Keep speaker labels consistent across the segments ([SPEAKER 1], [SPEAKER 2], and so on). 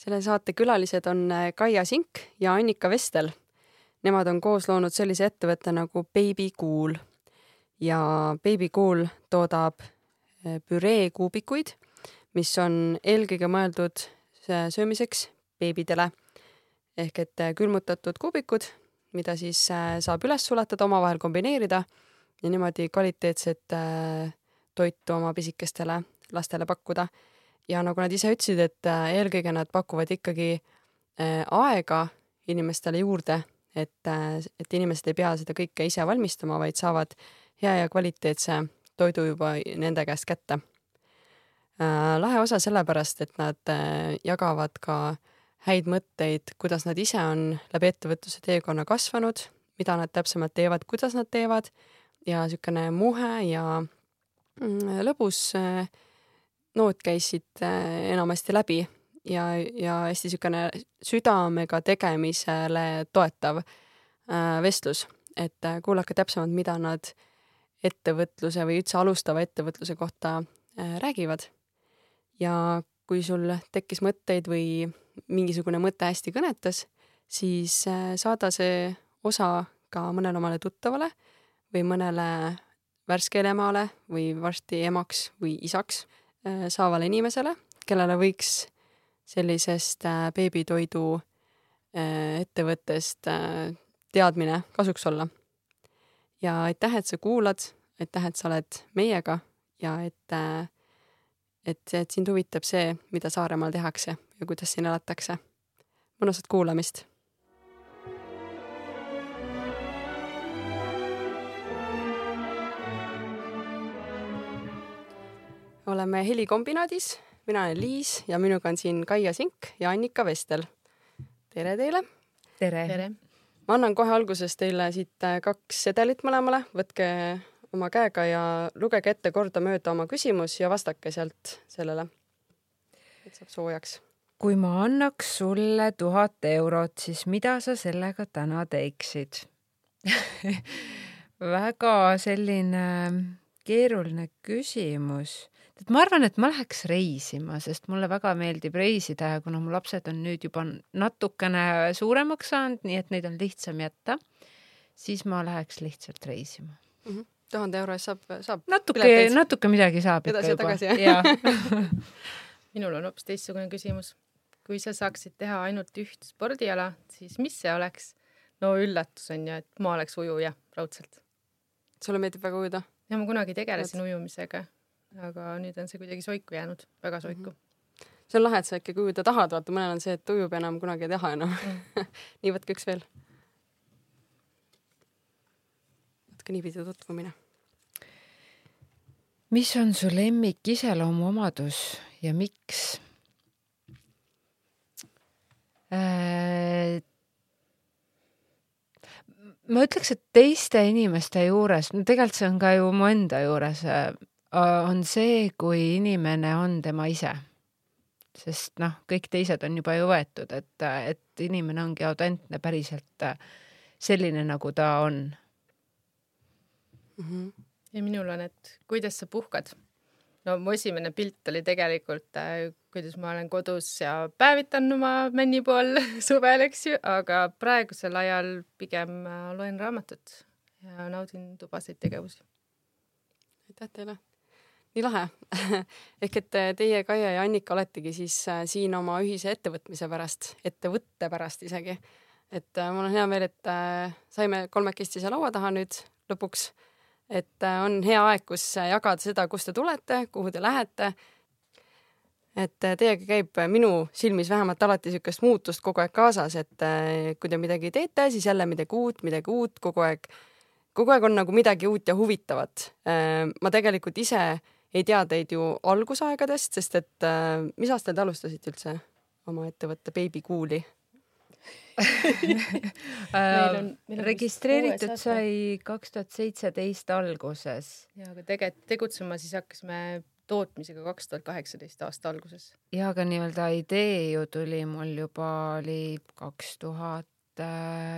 [SPEAKER 1] selle saate külalised on äh, Kaia Sink ja Annika Vestel. Nemad on koos loonud sellise ettevõtte nagu Baby Cool. Ja Baby Cool toodab äh, püreekuubikuid, mis on eelkõige mõeldud äh, söömiseks beebidele. Ehk et külmutatud kuubikud, mida siis saab üles sulatada, omavahel kombineerida ja niimoodi kvaliteetset toitu oma pisikestele lastele pakkuda ja nagu nad ise ütlesid, et äh, eelkõige nad pakuvad ikkagi äh, aega inimestele juurde, et, äh, et inimesed ei pea seda kõike ise valmistama, vaid saavad hea ja kvaliteetse toidu juba nende käest kätte. lahe osa sellepärast, et nad jagavad ka häid mõtteid, kuidas nad ise on läbi ettevõtluse teekonna kasvanud, mida nad täpsemalt teevad, kuidas nad teevad ja niisugune muhe ja mm, lõbus äh, noot käisid äh, enamasti läbi ja, ja hästi niisugune südamega tegemisele toetav äh, vestlus, et äh, kuulake täpsemalt, mida nad ettevõtluse või üldse alustava ettevõtluse kohta räägivad. ja kui sul tekkis mõtteid või mingisugune mõte hästi kõnetas, siis saada see osa ka mõnele omale tuttavale või mõnele värskele emale või varsti emaks või isaks saavale inimesele, kellele võiks sellisest äh, beebitoidu äh, ettevõttest teadmine kasuks olla. ja aitäh, et sa kuulad, aitäh, et sa oled meiega ja et, et, et sind huvitab see, mida Saaremaal tehakse ja kuidas siin elatakse. mõnusat kuulamist oleme helikombinaadis, mina olen Liis ja minuga on siin Kaia Sink ja Annika Vestel. tere teile.
[SPEAKER 2] tere, tere..
[SPEAKER 1] ma annan kohe alguses teile siit äh, kaks sedelit mõlemale, võtke oma käega ja lugege ette kordamööda oma küsimus ja vastake sealt sellele. et saab soojaks.
[SPEAKER 2] kui ma annaks sulle tuhat eurot, siis mida sa sellega täna teeksid väga selline keeruline küsimus et ma arvan, et ma läheks reisima, sest mulle väga meeldib reisida ja kuna mu lapsed on nüüd juba natukene suuremaks saanud, nii et neid on lihtsam jätta, siis ma läheks lihtsalt reisima
[SPEAKER 1] mm. -hmm tuhande euro eest saab, saab
[SPEAKER 2] natuke, natuke midagi saab
[SPEAKER 1] edasi
[SPEAKER 2] ikka
[SPEAKER 1] juba.
[SPEAKER 3] minul on hoopis teistsugune küsimus. kui sa saaksid teha ainult üht spordiala, siis mis see oleks? no üllatus on ju, et ma oleks ujuja raudselt.
[SPEAKER 1] sulle meeldib väga ujuda?
[SPEAKER 3] ja ma kunagi tegelesin ujumisega aga nüüd on see kuidagi soiku jäänud, väga soiku mm.
[SPEAKER 1] -hmm. see on lahe, et sa ikkagi ujuda tahad, vaata mõnel on see, et ujub enam kunagi ei taha enam mm. nii, võtke üks veel. natuke niipidi tutvumine.
[SPEAKER 2] mis on su lemmik iseloomuomadus ja miks äh,? ma ütleks, et teiste inimeste juures, no tegelikult see on ka ju mu enda juures Äh, on see, kui inimene on tema ise. sest noh, kõik teised on juba ju võetud, et, et inimene ongi autentne päriselt äh, selline, nagu ta on
[SPEAKER 3] mm. -hmm. ja minul on, et kuidas sa puhkad. no mu esimene pilt oli tegelikult äh,, kuidas ma olen kodus ja päevitan oma männi pool suvel, eks ju, aga praegusel ajal pigem äh, loen raamatut ja naudin tubaseid tegevusi.
[SPEAKER 1] aitäh teile nii lahe ehk et äh, teie, Kaia ja Annika oletegi siis äh, siin oma ühise ettevõtmise pärast, ettevõtte pärast isegi. et äh, mul on hea meel, et saime kolmekesti siia laua taha nüüd lõpuks. et on hea aeg, kus jagada seda, kust te tulete, kuhu te lähete. et teiega käib minu silmis vähemalt alati niisugust muutust kogu aeg kaasas, et kui te midagi teete, siis jälle midagi uut, midagi uut, kogu aeg kogu aeg on nagu midagi uut ja huvitavat. ma tegelikult ise ei tea teid ju algusaegadest, sest et äh, mis aastal te alustasite üldse oma ettevõtte Baby Cool'i?
[SPEAKER 3] Meil on- meil on
[SPEAKER 2] registreeritud sai kaks tuhat seitseteist alguses
[SPEAKER 3] ja aga tegelikult tegutsema siis hakkasime tootmisega kaks tuhat kaheksateist aasta alguses.
[SPEAKER 2] ja aga nii-öelda idee ju tuli mul juba oli kaks tuhat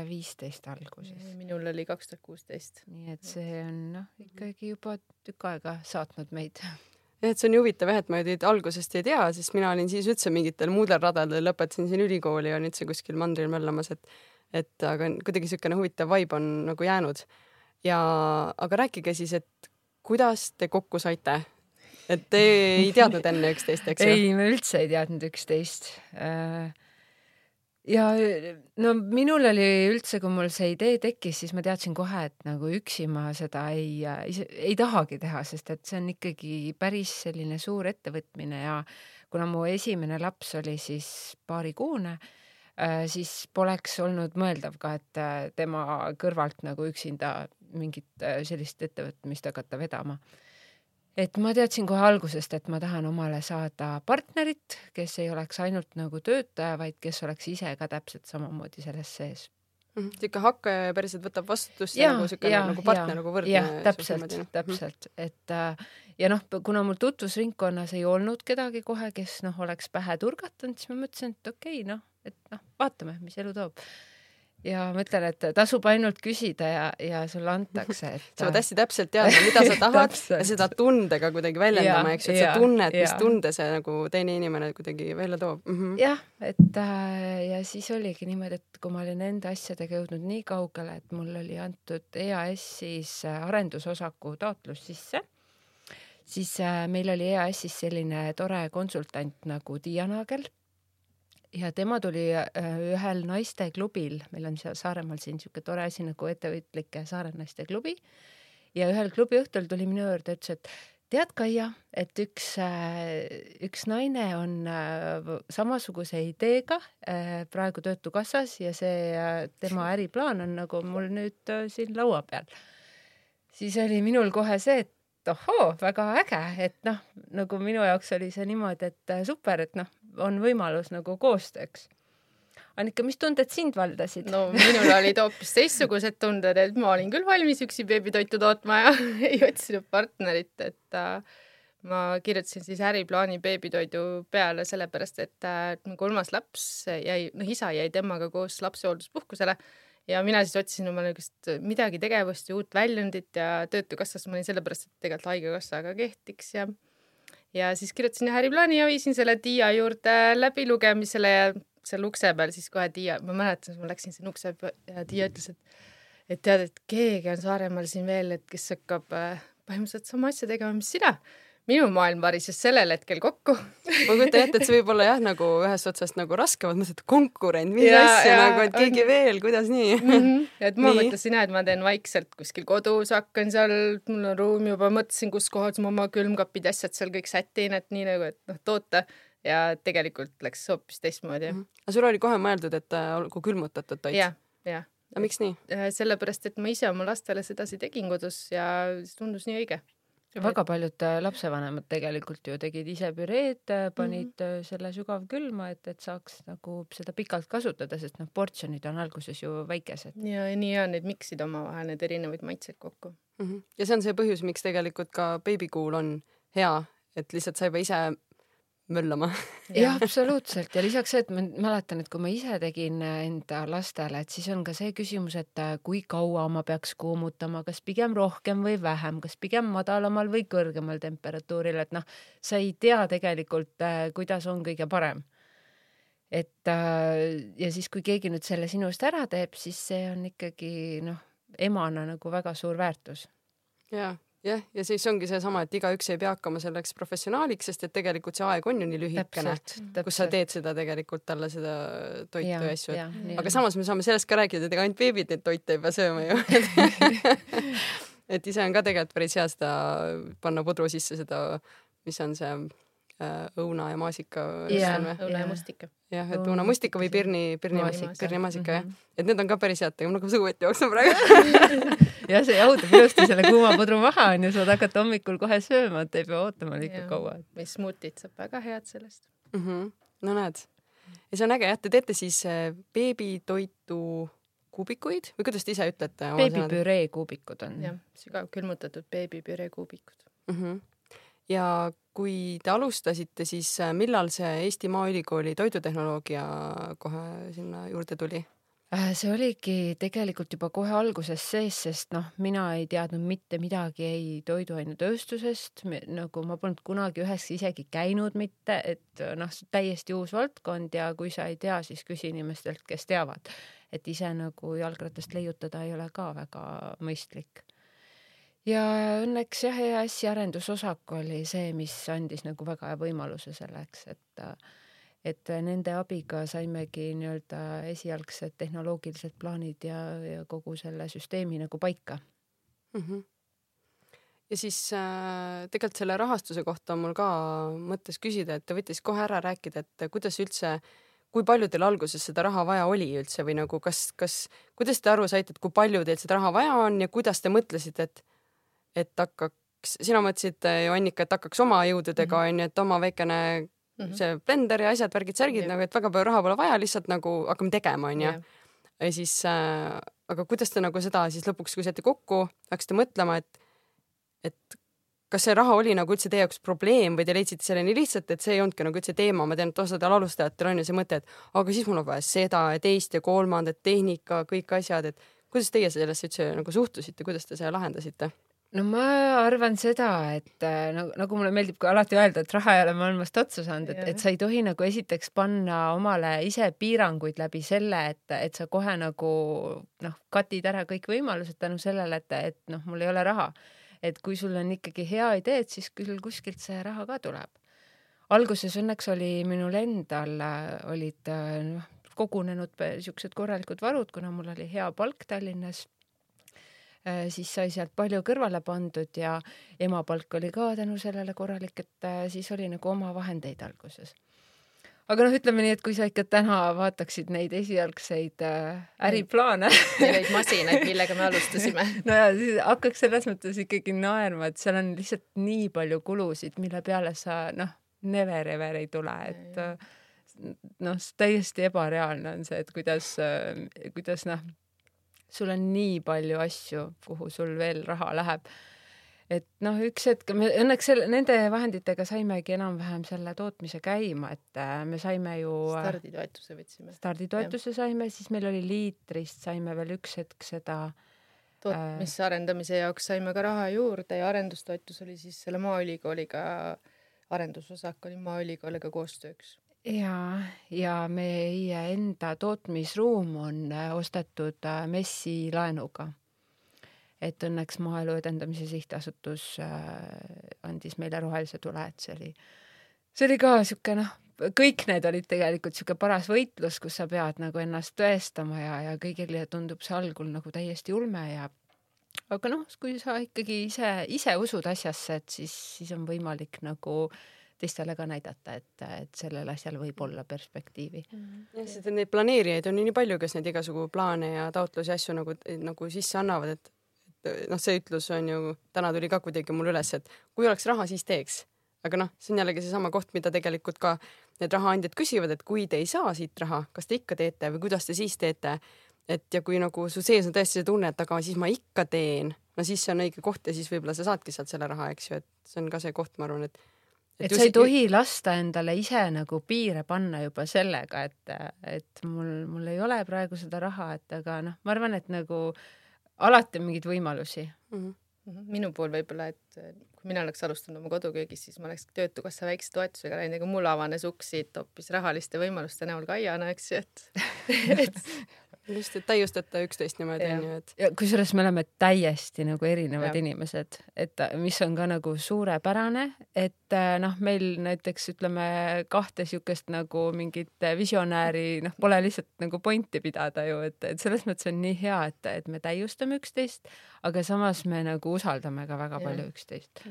[SPEAKER 2] viisteist alguses.
[SPEAKER 3] minul oli kaks tuhat kuusteist.
[SPEAKER 2] nii et see on noh, ikkagi juba tükk aega saatnud meid.
[SPEAKER 1] jah, et see on nii huvitav jah, et ma teid algusest ei tea, sest mina olin siis üldse mingitel muudel radadel, lõpetasin siin ülikooli ja nüüd see kuskil mandril möllamas, et et aga kuidagi niisugune huvitav vibe on nagu jäänud. ja aga rääkige siis, et kuidas te kokku saite? et te ei teadnud enne üksteist, eks ju?
[SPEAKER 2] ei, me üldse ei teadnud üksteist. Ja no minul oli üldse, kui mul see idee tekkis, siis ma teadsin kohe, et nagu üksi ma seda ei, ei tahagi teha, sest et see on ikkagi päris selline suur ettevõtmine ja kuna mu esimene laps oli siis paarikuune, siis poleks olnud mõeldav ka, et äh, tema kõrvalt nagu üksinda mingit äh, sellist ettevõtmist hakata vedama et ma teadsin kohe algusest, et ma tahan omale saada partnerit, kes ei oleks ainult nagu töötaja, vaid kes oleks ise ka täpselt samamoodi selles sees.
[SPEAKER 1] niisugune hakkaja ja päriselt võtab vastutust ja, ja nagu niisugune nagu partner nagu võrdne.
[SPEAKER 2] jah, täpselt, täpselt, et äh, ja noh, kuna mul tutvusringkonnas ei olnud kedagi kohe, kes noh, oleks pähe turgatanud, siis ma mõtlesin, et okei okay,, noh, et noh, vaatame, mis elu toob ja ma ütlen, et tasub ainult küsida ja, ja sulle antakse, et.
[SPEAKER 1] sa pead hästi täpselt teadma, mida sa tahad ja seda tundega kuidagi väljendama, eks ju, et sa tunned, mis tunde see nagu teine inimene kuidagi välja toob. Mm -hmm..
[SPEAKER 2] jah, et äh, ja siis oligi niimoodi, et kui ma olin enda asjadega jõudnud nii kaugele, et mul oli antud EAS-is arendusosaku taotlus sisse, siis äh, meil oli EAS-is selline tore konsultant nagu Tiia Naagel ja tema tuli ühel naisteklubil, meil on seal Saaremaal siin niisugune tore asi nagu ettevõtlike Saare naisteklubi ja ühel klubi õhtul tuli minu juurde, ütles, et tead, Kaia, et üks, üks naine on samasuguse ideega praegu Töötukassas ja see tema äriplaan on nagu mul nüüd siin laua peal. siis oli minul kohe see, et ohoo, väga äge, et noh, nagu minu jaoks oli see niimoodi, et super, et noh, on võimalus nagu koostööks. Annika, mis tunded sind valdasid?
[SPEAKER 3] no minul olid hoopis teistsugused tunded, et ma olin küll valmis üksi beebitoitu tootma ja ei otsinud partnerit, et äh, ma kirjutasin siis äriplaani beebitoidu peale sellepärast, et äh, kolmas laps jäi, noh, isa jäi temaga koos lapsehoolduspuhkusele ja mina siis otsisin omale niisugust midagi tegevust ja uut väljundit ja Töötukassas ma olin sellepärast, et tegelikult Haigekassa ka kehtiks ja ja siis kirjutasin jah äriplaani ja viisin selle Tiia juurde läbilugemisele ja seal ukse peal siis kohe Tiia, ma mäletan, ma läksin sinna ukse peale ja Tiia ütles, et et tead, et keegi on Saaremaal siin veel, et kes hakkab äh, põhimõtteliselt sama asja tegema, mis sina minu maailm varises sellel hetkel kokku
[SPEAKER 1] ma kujutan ette, et see võib olla jah, nagu ühest otsast nagu raske, ma mõtlesin, et konkurent, mis ja, asja ja, nagu, et keegi on... veel, kuidas nii
[SPEAKER 3] mm? -hmm. et ma nii. mõtlesin jah, et ma teen vaikselt kuskil kodus, hakkan seal, mul on ruum juba, mõtlesin, kus kohas ma oma külmkapid, asjad seal kõik sätin, et nii nagu, et noh, toota ja tegelikult läks hoopis teistmoodi mm.
[SPEAKER 1] -hmm. aga sul oli kohe mõeldud, et äh, olgu külmutatud toit?
[SPEAKER 3] jah, jah.
[SPEAKER 1] aga miks nii?
[SPEAKER 3] sellepärast, et ma ise oma lastele sedasi tegin kodus ja see tundus nii õige
[SPEAKER 2] väga paljud äh, lapsevanemad tegelikult ju tegid ise püreed, äh, panid mm -hmm. selle sügavkülma, et, et saaks nagu seda pikalt kasutada, sest noh, portsjonid on alguses ju väikesed.
[SPEAKER 3] ja, ja nii on, need miksid omavahel need erinevaid maitseid kokku
[SPEAKER 1] mm. -hmm. ja see on see põhjus, miks tegelikult ka beebikuul on hea, et lihtsalt sa juba ise möllama
[SPEAKER 2] jah, absoluutselt ja lisaks see, et ma mäletan, et kui ma ise tegin enda lastele, et siis on ka see küsimus, et äh, kui kaua ma peaks kuumutama, kas pigem rohkem või vähem, kas pigem madalamal või kõrgemal temperatuuril, et noh, sa ei tea tegelikult, äh, kuidas on kõige parem. et äh, ja siis, kui keegi nüüd selle sinu eest ära teeb, siis see on ikkagi noh, emana nagu väga suur väärtus.
[SPEAKER 1] jaa jah, ja siis ongi seesama, et igaüks ei pea hakkama selleks professionaaliks, sest et tegelikult see aeg on ju nii lühikene, kus sa teed seda tegelikult talle seda toitu ja, ja asju. aga samas me saame sellest ka rääkida, et ega ainult beebid neid toite ei pea sööma ju et ise on ka tegelikult päris hea seda panna pudru sisse seda, mis on see äh, õuna ja maasika.
[SPEAKER 3] õuna ja mustika.
[SPEAKER 1] jah, et õunamustika või pirni, pirni, pirni maasika jah, mhm. et need on ka päris head, mul hakkab kõhu ette jooksma praegu
[SPEAKER 2] jah, see jahutab ilusti selle kuuma pudru maha onju, saad hakata hommikul kohe sööma, et ei pea ootama liiga kaua.
[SPEAKER 3] või smuutid saab väga head sellest
[SPEAKER 1] mm. -hmm. no näed ja see on äge jah, te teete siis äh, beebitoitu kuubikuid või kuidas te ise ütlete?
[SPEAKER 2] beebipüree kuubikud on.
[SPEAKER 3] jah, sügavkülmutatud beebipüree kuubikud
[SPEAKER 1] mm. -hmm. ja kui te alustasite, siis äh, millal see Eesti Maaülikooli toidutehnoloogia kohe sinna juurde tuli?
[SPEAKER 2] Äh, see oligi tegelikult juba kohe alguses sees, sest noh, mina ei teadnud mitte midagi ei toiduainetööstusest, nagu ma polnud kunagi ühes isegi käinud mitte, et noh, täiesti uus valdkond ja kui sa ei tea, siis küsi inimestelt, kes teavad, et ise nagu jalgratast leiutada ei ole ka väga mõistlik. ja õnneks jah, EAS-i arendusosak oli see, mis andis nagu väga hea võimaluse selleks, et et nende abiga saimegi nii-öelda esialgsed tehnoloogilised plaanid ja, ja kogu selle süsteemi nagu paika mm.
[SPEAKER 1] -hmm. ja siis äh, tegelikult selle rahastuse kohta on mul ka mõttes küsida, et te võite siis kohe ära rääkida, et kuidas üldse, kui palju teil alguses seda raha vaja oli üldse või nagu kas, kas, kuidas te aru saite, et kui palju teil seda raha vaja on ja kuidas te mõtlesite, et, et hakkaks, sina mõtlesid ju Annika, et hakkaks oma jõududega onju mm -hmm., et oma väikene mm -hmm. see blender ja asjad, värgid-särgid nagu, et väga palju raha pole vaja, lihtsalt nagu hakkame tegema, onju. ja siis äh,, aga kuidas te nagu seda siis lõpuks, kui saite kokku, hakkasite mõtlema, et, et kas see raha oli nagu üldse teie jaoks probleem või te leidsite selle nii lihtsalt, et see ei olnudki nagu üldse teema, ma tean, et osadel alustajatel on ju see mõte, et aga siis mul on vaja seda ja teist ja kolmandat, tehnika, kõik asjad, et kuidas teie sellesse üldse nagu suhtusite, kuidas te selle lahendasite?
[SPEAKER 2] No ma arvan seda, et äh, nagu, nagu mulle meeldib ka alati öelda, et raha ei ole maailmast otsa saanud, et, et sa ei tohi nagu esiteks panna omale ise piiranguid läbi selle, et, et sa kohe nagu noh, katid ära kõik võimalused tänu sellele, et, et noh, mul ei ole raha. et kui sul on ikkagi hea idee, et siis küll kuskilt see raha ka tuleb. alguses õnneks oli minul endal äh, olid äh, noh, kogunenud siuksed korralikud varud, kuna mul oli hea palk Tallinnas siis sai sealt palju kõrvale pandud ja ema palk oli ka tänu sellele korralik, et äh, siis oli nagu oma vahendeid alguses. aga noh, ütleme nii, et kui sa ikka täna vaataksid neid esialgseid äh, äriplaane
[SPEAKER 3] Neid masinaid, millega me alustasime
[SPEAKER 2] no ja siis hakkaks selles mõttes ikkagi naerma, et seal on lihtsalt nii palju kulusid, mille peale sa noh, never ever ei tule, et noh, täiesti ebareaalne on see, et kuidas, kuidas noh sul on nii palju asju, kuhu sul veel raha läheb. et noh, üks hetk me õnneks selle, nende vahenditega saimegi enam-vähem selle tootmise käima, et äh, me saime ju.
[SPEAKER 3] Äh, starditoetuse võtsime.
[SPEAKER 2] starditoetuse saime, siis meil oli liitrist saime veel üks hetk seda
[SPEAKER 3] tootmise äh, arendamise jaoks saime ka raha juurde ja arendustoetus oli siis selle Maaülikooliga, arendusosak oli Maaülikooliga koostööks
[SPEAKER 2] ja, ja meie enda tootmisruum on äh, ostetud äh, MES-i laenuga. et õnneks Maaelu Edendamise Sihtasutus äh, andis meile rohelise tule, et see oli, see oli ka sihuke noh, kõik need olid tegelikult sihuke paras võitlus, kus sa pead nagu ennast tõestama ja, ja kõigile tundub see algul nagu täiesti ulme ja aga noh, kui sa ikkagi ise, ise usud asjasse, et siis, siis on võimalik nagu äh, teistele ka näidata, et, et sellel asjal võib olla perspektiivi mm.
[SPEAKER 1] jah, sest neid planeerijaid on ju nii palju, kes neid igasugu plaane ja taotlusi, asju nagu, nagu sisse annavad, et, et noh, see ütlus on ju, täna tuli ka kuidagi mul üles, et kui oleks raha, siis teeks. aga noh, see on jällegi seesama koht, mida tegelikult ka need rahaandjad küsivad, et kui te ei saa siit raha, kas te ikka teete või kuidas te siis teete? et ja kui nagu su sees on tõesti see tunne, et aga siis ma ikka teen, no siis see on õige koht ja siis võib-olla sa saadki sealt selle raha, eks ju, et see on ka see koht, ma arvan, et
[SPEAKER 2] et, et sa ei tohi lasta endale ise nagu piire panna juba sellega, et, et mul, mul ei ole praegu seda raha, et aga noh, ma arvan, et nagu alati on mingeid võimalusi mm.
[SPEAKER 3] -hmm minu puhul võib-olla, et kui mina oleks alustanud oma koduköögis, siis ma oleks Töötukassa väikse toetusega läinud, aga mul avanes uksi hoopis rahaliste võimaluste näol Kaiana, eks ju, et
[SPEAKER 1] et just, et täiustate üksteist niimoodi onju, et.
[SPEAKER 2] ja kusjuures me oleme täiesti nagu erinevad ja. inimesed, et mis on ka nagu suurepärane, et noh, meil näiteks ütleme kahte siukest nagu mingit visionääri, noh, pole lihtsalt nagu pointi pidada ju, et, et selles mõttes on nii hea, et, et me täiustame üksteist, aga samas me nagu usaldame ka väga ja. palju üksteist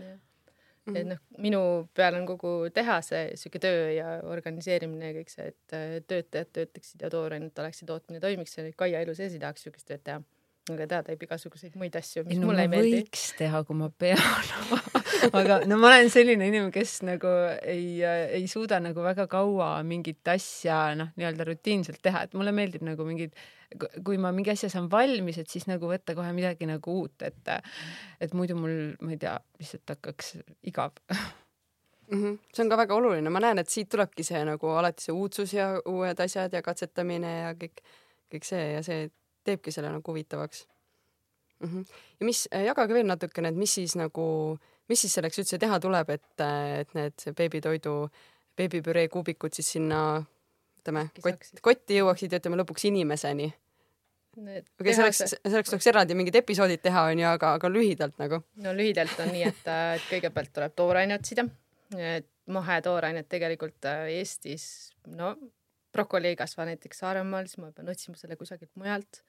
[SPEAKER 3] Mm -hmm. et noh, minu peal on kogu tehase sihuke töö ja organiseerimine ja kõik see, et äh, töötajad töötaksid ja toorainet oleksid, tootmine toimiks ja Kaia elu sees ei tahaks siukest tööd teha. Aga ta teeb igasuguseid muid asju, mis
[SPEAKER 2] no,
[SPEAKER 3] mulle ei meeldi.
[SPEAKER 2] võiks teha, kui ma pean aga no ma olen selline inimene, kes nagu ei, ei suuda nagu väga kaua mingit asja noh, nii-öelda rutiinselt teha, et mulle meeldib nagu mingid, kui ma mingi asja saan valmis, et siis nagu võtta kohe midagi nagu uut, et et muidu mul, ma ei tea, lihtsalt hakkaks igav
[SPEAKER 1] mm. -hmm. see on ka väga oluline, ma näen, et siit tulebki see nagu alati see uudsus ja uued asjad ja katsetamine ja kõik, kõik see ja see teebki selle nagu huvitavaks mm. -hmm. ja mis, jagage veel natukene, et mis siis nagu, mis siis selleks üldse teha tuleb, et, et need beebitoidu, beebipüree kuubikud siis sinna ütleme, kott, kotti jõuaksid ja ütleme lõpuks inimeseni okei okay,, selleks, selleks tuleks eraldi mingid episoodid teha, onju, aga, aga lühidalt nagu.
[SPEAKER 3] no lühidalt on nii, et, et kõigepealt tuleb tooraine otsida et mahetoorainet tegelikult äh, Eestis, no brokoli ei kasva näiteks Saaremaal, siis ma pean otsima selle kusagilt mujalt.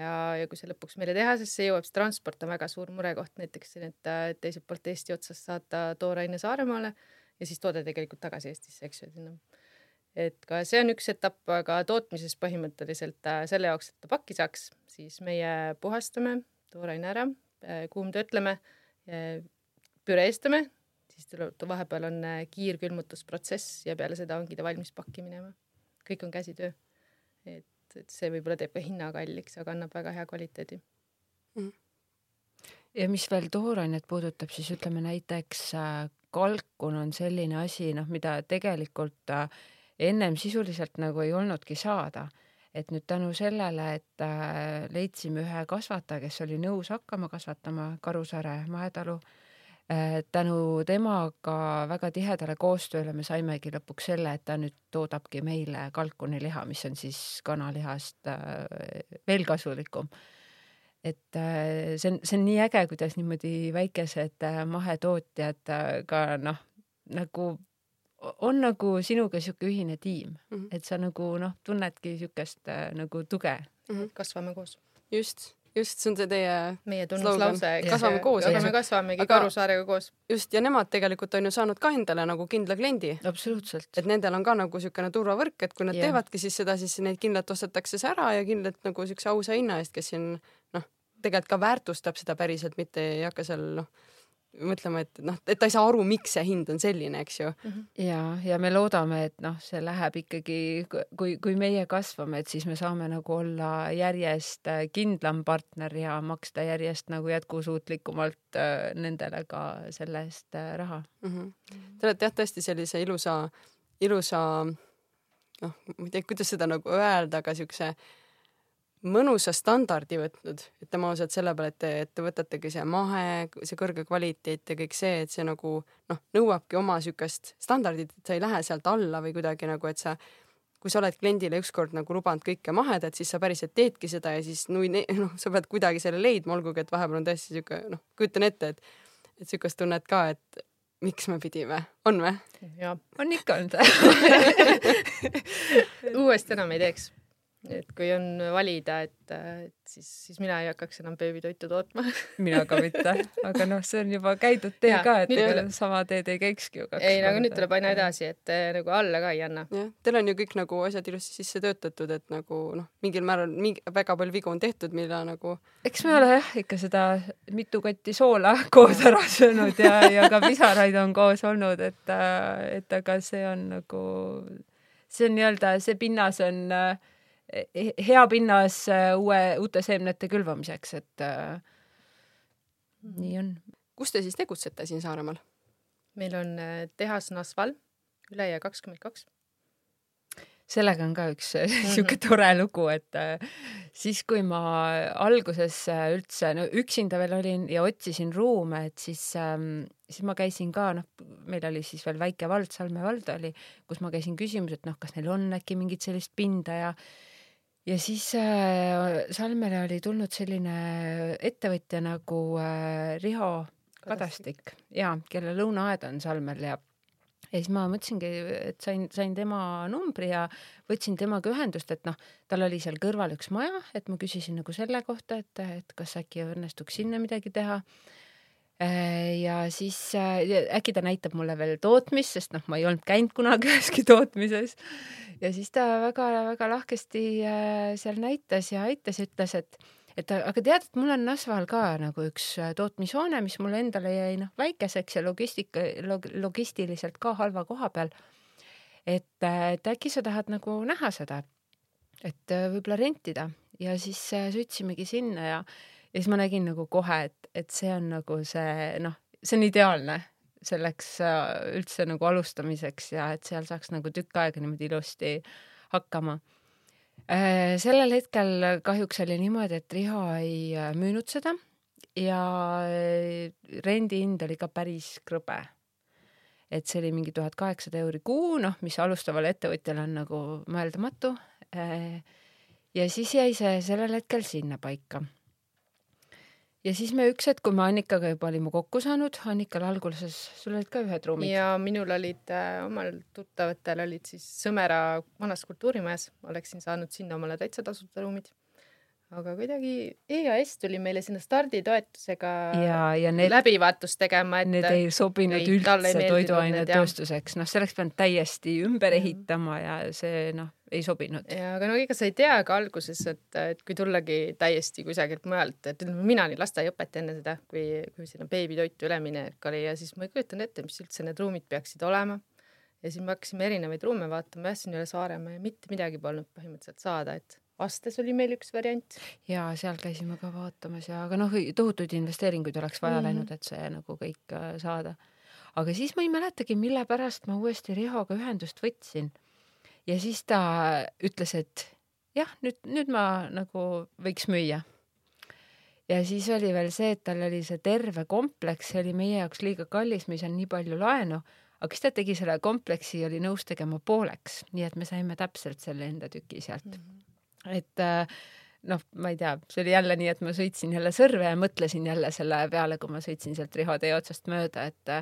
[SPEAKER 3] Ja, ja kui see lõpuks meile tehasesse jõuab, siis transport on väga suur murekoht näiteks et äh, teiselt poolt Eesti otsast saata tooraine Saaremaale ja siis toode tegelikult tagasi Eestisse, eks ju, sinna. et ka see on üks etapp, aga tootmises põhimõtteliselt äh, selle jaoks, et ta pakki saaks, siis meie puhastame tooraine ära, kuumtöötleme, püreestame siis tuleb, vahepeal on äh, kiirkülmutusprotsess ja peale seda ongi ta valmis pakki minema. kõik on käsitöö. et, et see võib-olla teeb ka hinna kalliks, aga annab väga hea kvaliteedi. Mm..
[SPEAKER 2] ja mis veel toorainet puudutab, siis ütleme näiteks äh, kalkun on selline asi, noh, mida tegelikult äh, ennem sisuliselt nagu ei olnudki saada. Et nüüd tänu sellele, et leidsime ühe kasvataja, kes oli nõus hakkama kasvatama Karusaare mahetalu äh, Äh, tänu temaga väga tihedale koostööle me saimegi lõpuks selle, et ta nüüd toodabki meile kalkuniliha, mis on siis kanalihast äh, veel kasulikum. et äh, see on, see on nii äge, kuidas niimoodi väikesed mahetootjad ka noh, nagu on nagu sinuga sihuke ühine tiim mm, -hmm. et sa nagu noh, tunnedki siukest nagu tuge
[SPEAKER 3] mm. -hmm. kasvame koos.
[SPEAKER 1] just just, see on see teie
[SPEAKER 3] meie tunnuslause.
[SPEAKER 1] kasvame koos.
[SPEAKER 3] aga me kasvamegi aga, Karusaarega koos.
[SPEAKER 1] just, ja nemad tegelikult on ju saanud ka endale nagu kindla kliendi.
[SPEAKER 2] absoluutselt.
[SPEAKER 1] et nendel on ka nagu niisugune turvavõrk, et kui nad yeah. teevadki siis seda, siis neid kindlalt ostetakse see ära ja kindlalt nagu niisuguse ausa hinna eest, kes siin noh, tegelikult ka väärtustab seda päriselt, mitte ei hakka seal noh mõtlema, et noh, et ta ei saa aru, miks see hind on selline, eks ju.
[SPEAKER 2] Mhm. ja, ja me loodame, et noh, see läheb ikkagi, kui, kui meie kasvame, et siis me saame nagu olla järjest äh, kindlam partner ja maksta järjest nagu jätkusuutlikumalt äh, nendele ka selle eest äh, raha mm.
[SPEAKER 1] -hmm. Te olete jah, tõesti sellise ilusa, ilusa noh, ma ei tea, kuidas seda nagu öelda, aga siukse mõnusa standardi võtnud, ütleme ausalt selle peale, et te, et te võtategi see mahe, see kõrge kvaliteet ja kõik see, et see nagu noh, nõuabki oma siukest standardit, et sa ei lähe sealt alla või kuidagi nagu, et sa, kui sa oled kliendile ükskord nagu lubanud kõike mahedat, siis sa päriselt teedki seda ja siis nui, noh, sa pead kuidagi selle leidma, olgugi et vahepeal on tõesti siuke noh, kujutan ette, et, et siukest tunnet ka, et miks me pidime, on või?
[SPEAKER 2] on ikka olnud.
[SPEAKER 3] Uuesti enam ei teeks et kui on valida, et, et siis, siis mina ei hakkaks enam beebitoitu tootma.
[SPEAKER 2] Mina ka mitte, aga noh, see on juba käidud tee ja, ka, et ega sama teed ei käikski ju
[SPEAKER 3] kaks ei, aga nüüd tuleb aina edasi, et eh, nagu alla ka ei anna.
[SPEAKER 1] jah, teil on ju kõik nagu asjad ilusti sisse töötatud, et nagu noh, mingil määral mingi, väga palju vigu on tehtud, mille nagu
[SPEAKER 2] eks me ole jah, ikka seda mitu kotti soola koos ära söönud ja, ja ka pisaraid on koos olnud, et, et aga see on nagu, see on nii-öelda, see pinnas on äh, hea pinnas äh, uue, uute seemnete külvamiseks, et äh, nii on.
[SPEAKER 1] kus te siis tegutsete siin Saaremaal?
[SPEAKER 3] meil on tehas Nasval, ülejää kakskümmend kaks.
[SPEAKER 2] sellega on ka üks mm -hmm. sihuke tore lugu, et siis, kui ma alguses üldse no üksinda veel olin ja otsisin ruume, et siis ähm, siis ma käisin ka, noh, meil oli siis veel väike vald, Salme vald oli, kus ma käisin küsimas, et noh, kas neil on äkki mingit sellist pinda ja ja siis äh, Salmele oli tulnud selline ettevõtja nagu äh, Riho Kadastik. Ja kelle lõunaaed on Salmel ja ja siis ma mõtlesingi, et sain, sain tema numbri ja võtsin temaga ühendust, et noh, tal oli seal kõrval üks maja, et ma küsisin nagu selle kohta, et, et kas äkki õnnestuks sinna midagi teha ja siis äh, äkki ta näitab mulle veel tootmist, sest noh, ma ei olnud käinud kunagi üheski tootmises ja siis ta väga-väga lahkesti äh, seal näitas ja aitas ütles, et, et aga tead, et mul on Nasval ka nagu üks äh, tootmishoone, mis mulle endale jäi noh väikeseks ja logistika log,, logistiliselt ka halva koha peal. et, äh, et äkki sa tahad nagu näha seda, et äh, võib-olla rentida ja siis sõitsimegi sinna ja, ja siis ma nägin nagu kohe, et, et see on nagu see noh, see on ideaalne selleks üldse nagu alustamiseks ja et seal saaks nagu tükk aega niimoodi ilusti hakkama Äh, sellel hetkel kahjuks oli niimoodi, et Riho ei äh, müünud seda ja äh, rendihind oli ka päris krõbe. et see oli mingi tuhat kaheksasada euri kuu, noh, mis alustavale ettevõtjale on nagu mõeldamatu. ja siis jäi see sellel hetkel sinnapaika ja siis me üks hetk, kui me Annikaga juba olime kokku saanud, Annikal alguses, sul olid ka ühed ruumid?
[SPEAKER 3] ja minul olid äh,, omal tuttavatel olid siis Sõmera vanas kultuurimajas, oleksin saanud sinna omale täitsa tasuta ruumid. Aga kuidagi EAS tuli meile sinna starditoetusega
[SPEAKER 2] ja, ja need,
[SPEAKER 3] läbivaatust tegema,
[SPEAKER 2] et need ei sobinud ei, üldse toiduainetööstuseks, noh, selleks peab täiesti ümber ehitama ja see noh, ei sobinud.
[SPEAKER 3] ja aga no ega sa ei tea ka alguses, et, et kui tullagi täiesti kusagilt mujalt, et mina olin lasteaiaõpetaja enne seda, kui, kui sinna beebitoitu üleminek oli ja siis ma ei kujutanud ette, mis üldse need ruumid peaksid olema. ja siis me hakkasime erinevaid ruume vaatama, jah, siin üle Saaremaa ja mitte midagi polnud põhimõtteliselt saada, et Astes oli meil üks variant.
[SPEAKER 2] ja seal käisime ka vaatamas ja, aga noh, tohutuid investeeringuid oleks vaja mm -hmm. läinud, et see nagu kõik äh, saada. aga siis ma ei mäletagi, mille pärast ma uuesti Rihoga ühendust võtsin. Ja siis ta ütles, et jah, nüüd, nüüd ma nagu võiks müüa. ja siis oli veel see, et tal oli see terve kompleks, see oli meie jaoks liiga kallis, me ei saanud nii palju laenu aga siis ta tegi selle kompleksi, oli nõus tegema pooleks, nii et me saime täpselt selle enda tüki sealt mm. -hmm et äh, noh, ma ei tea, see oli jälle nii, et ma sõitsin jälle Sõrve ja mõtlesin jälle selle peale, kui ma sõitsin sealt Riho tee otsast mööda, et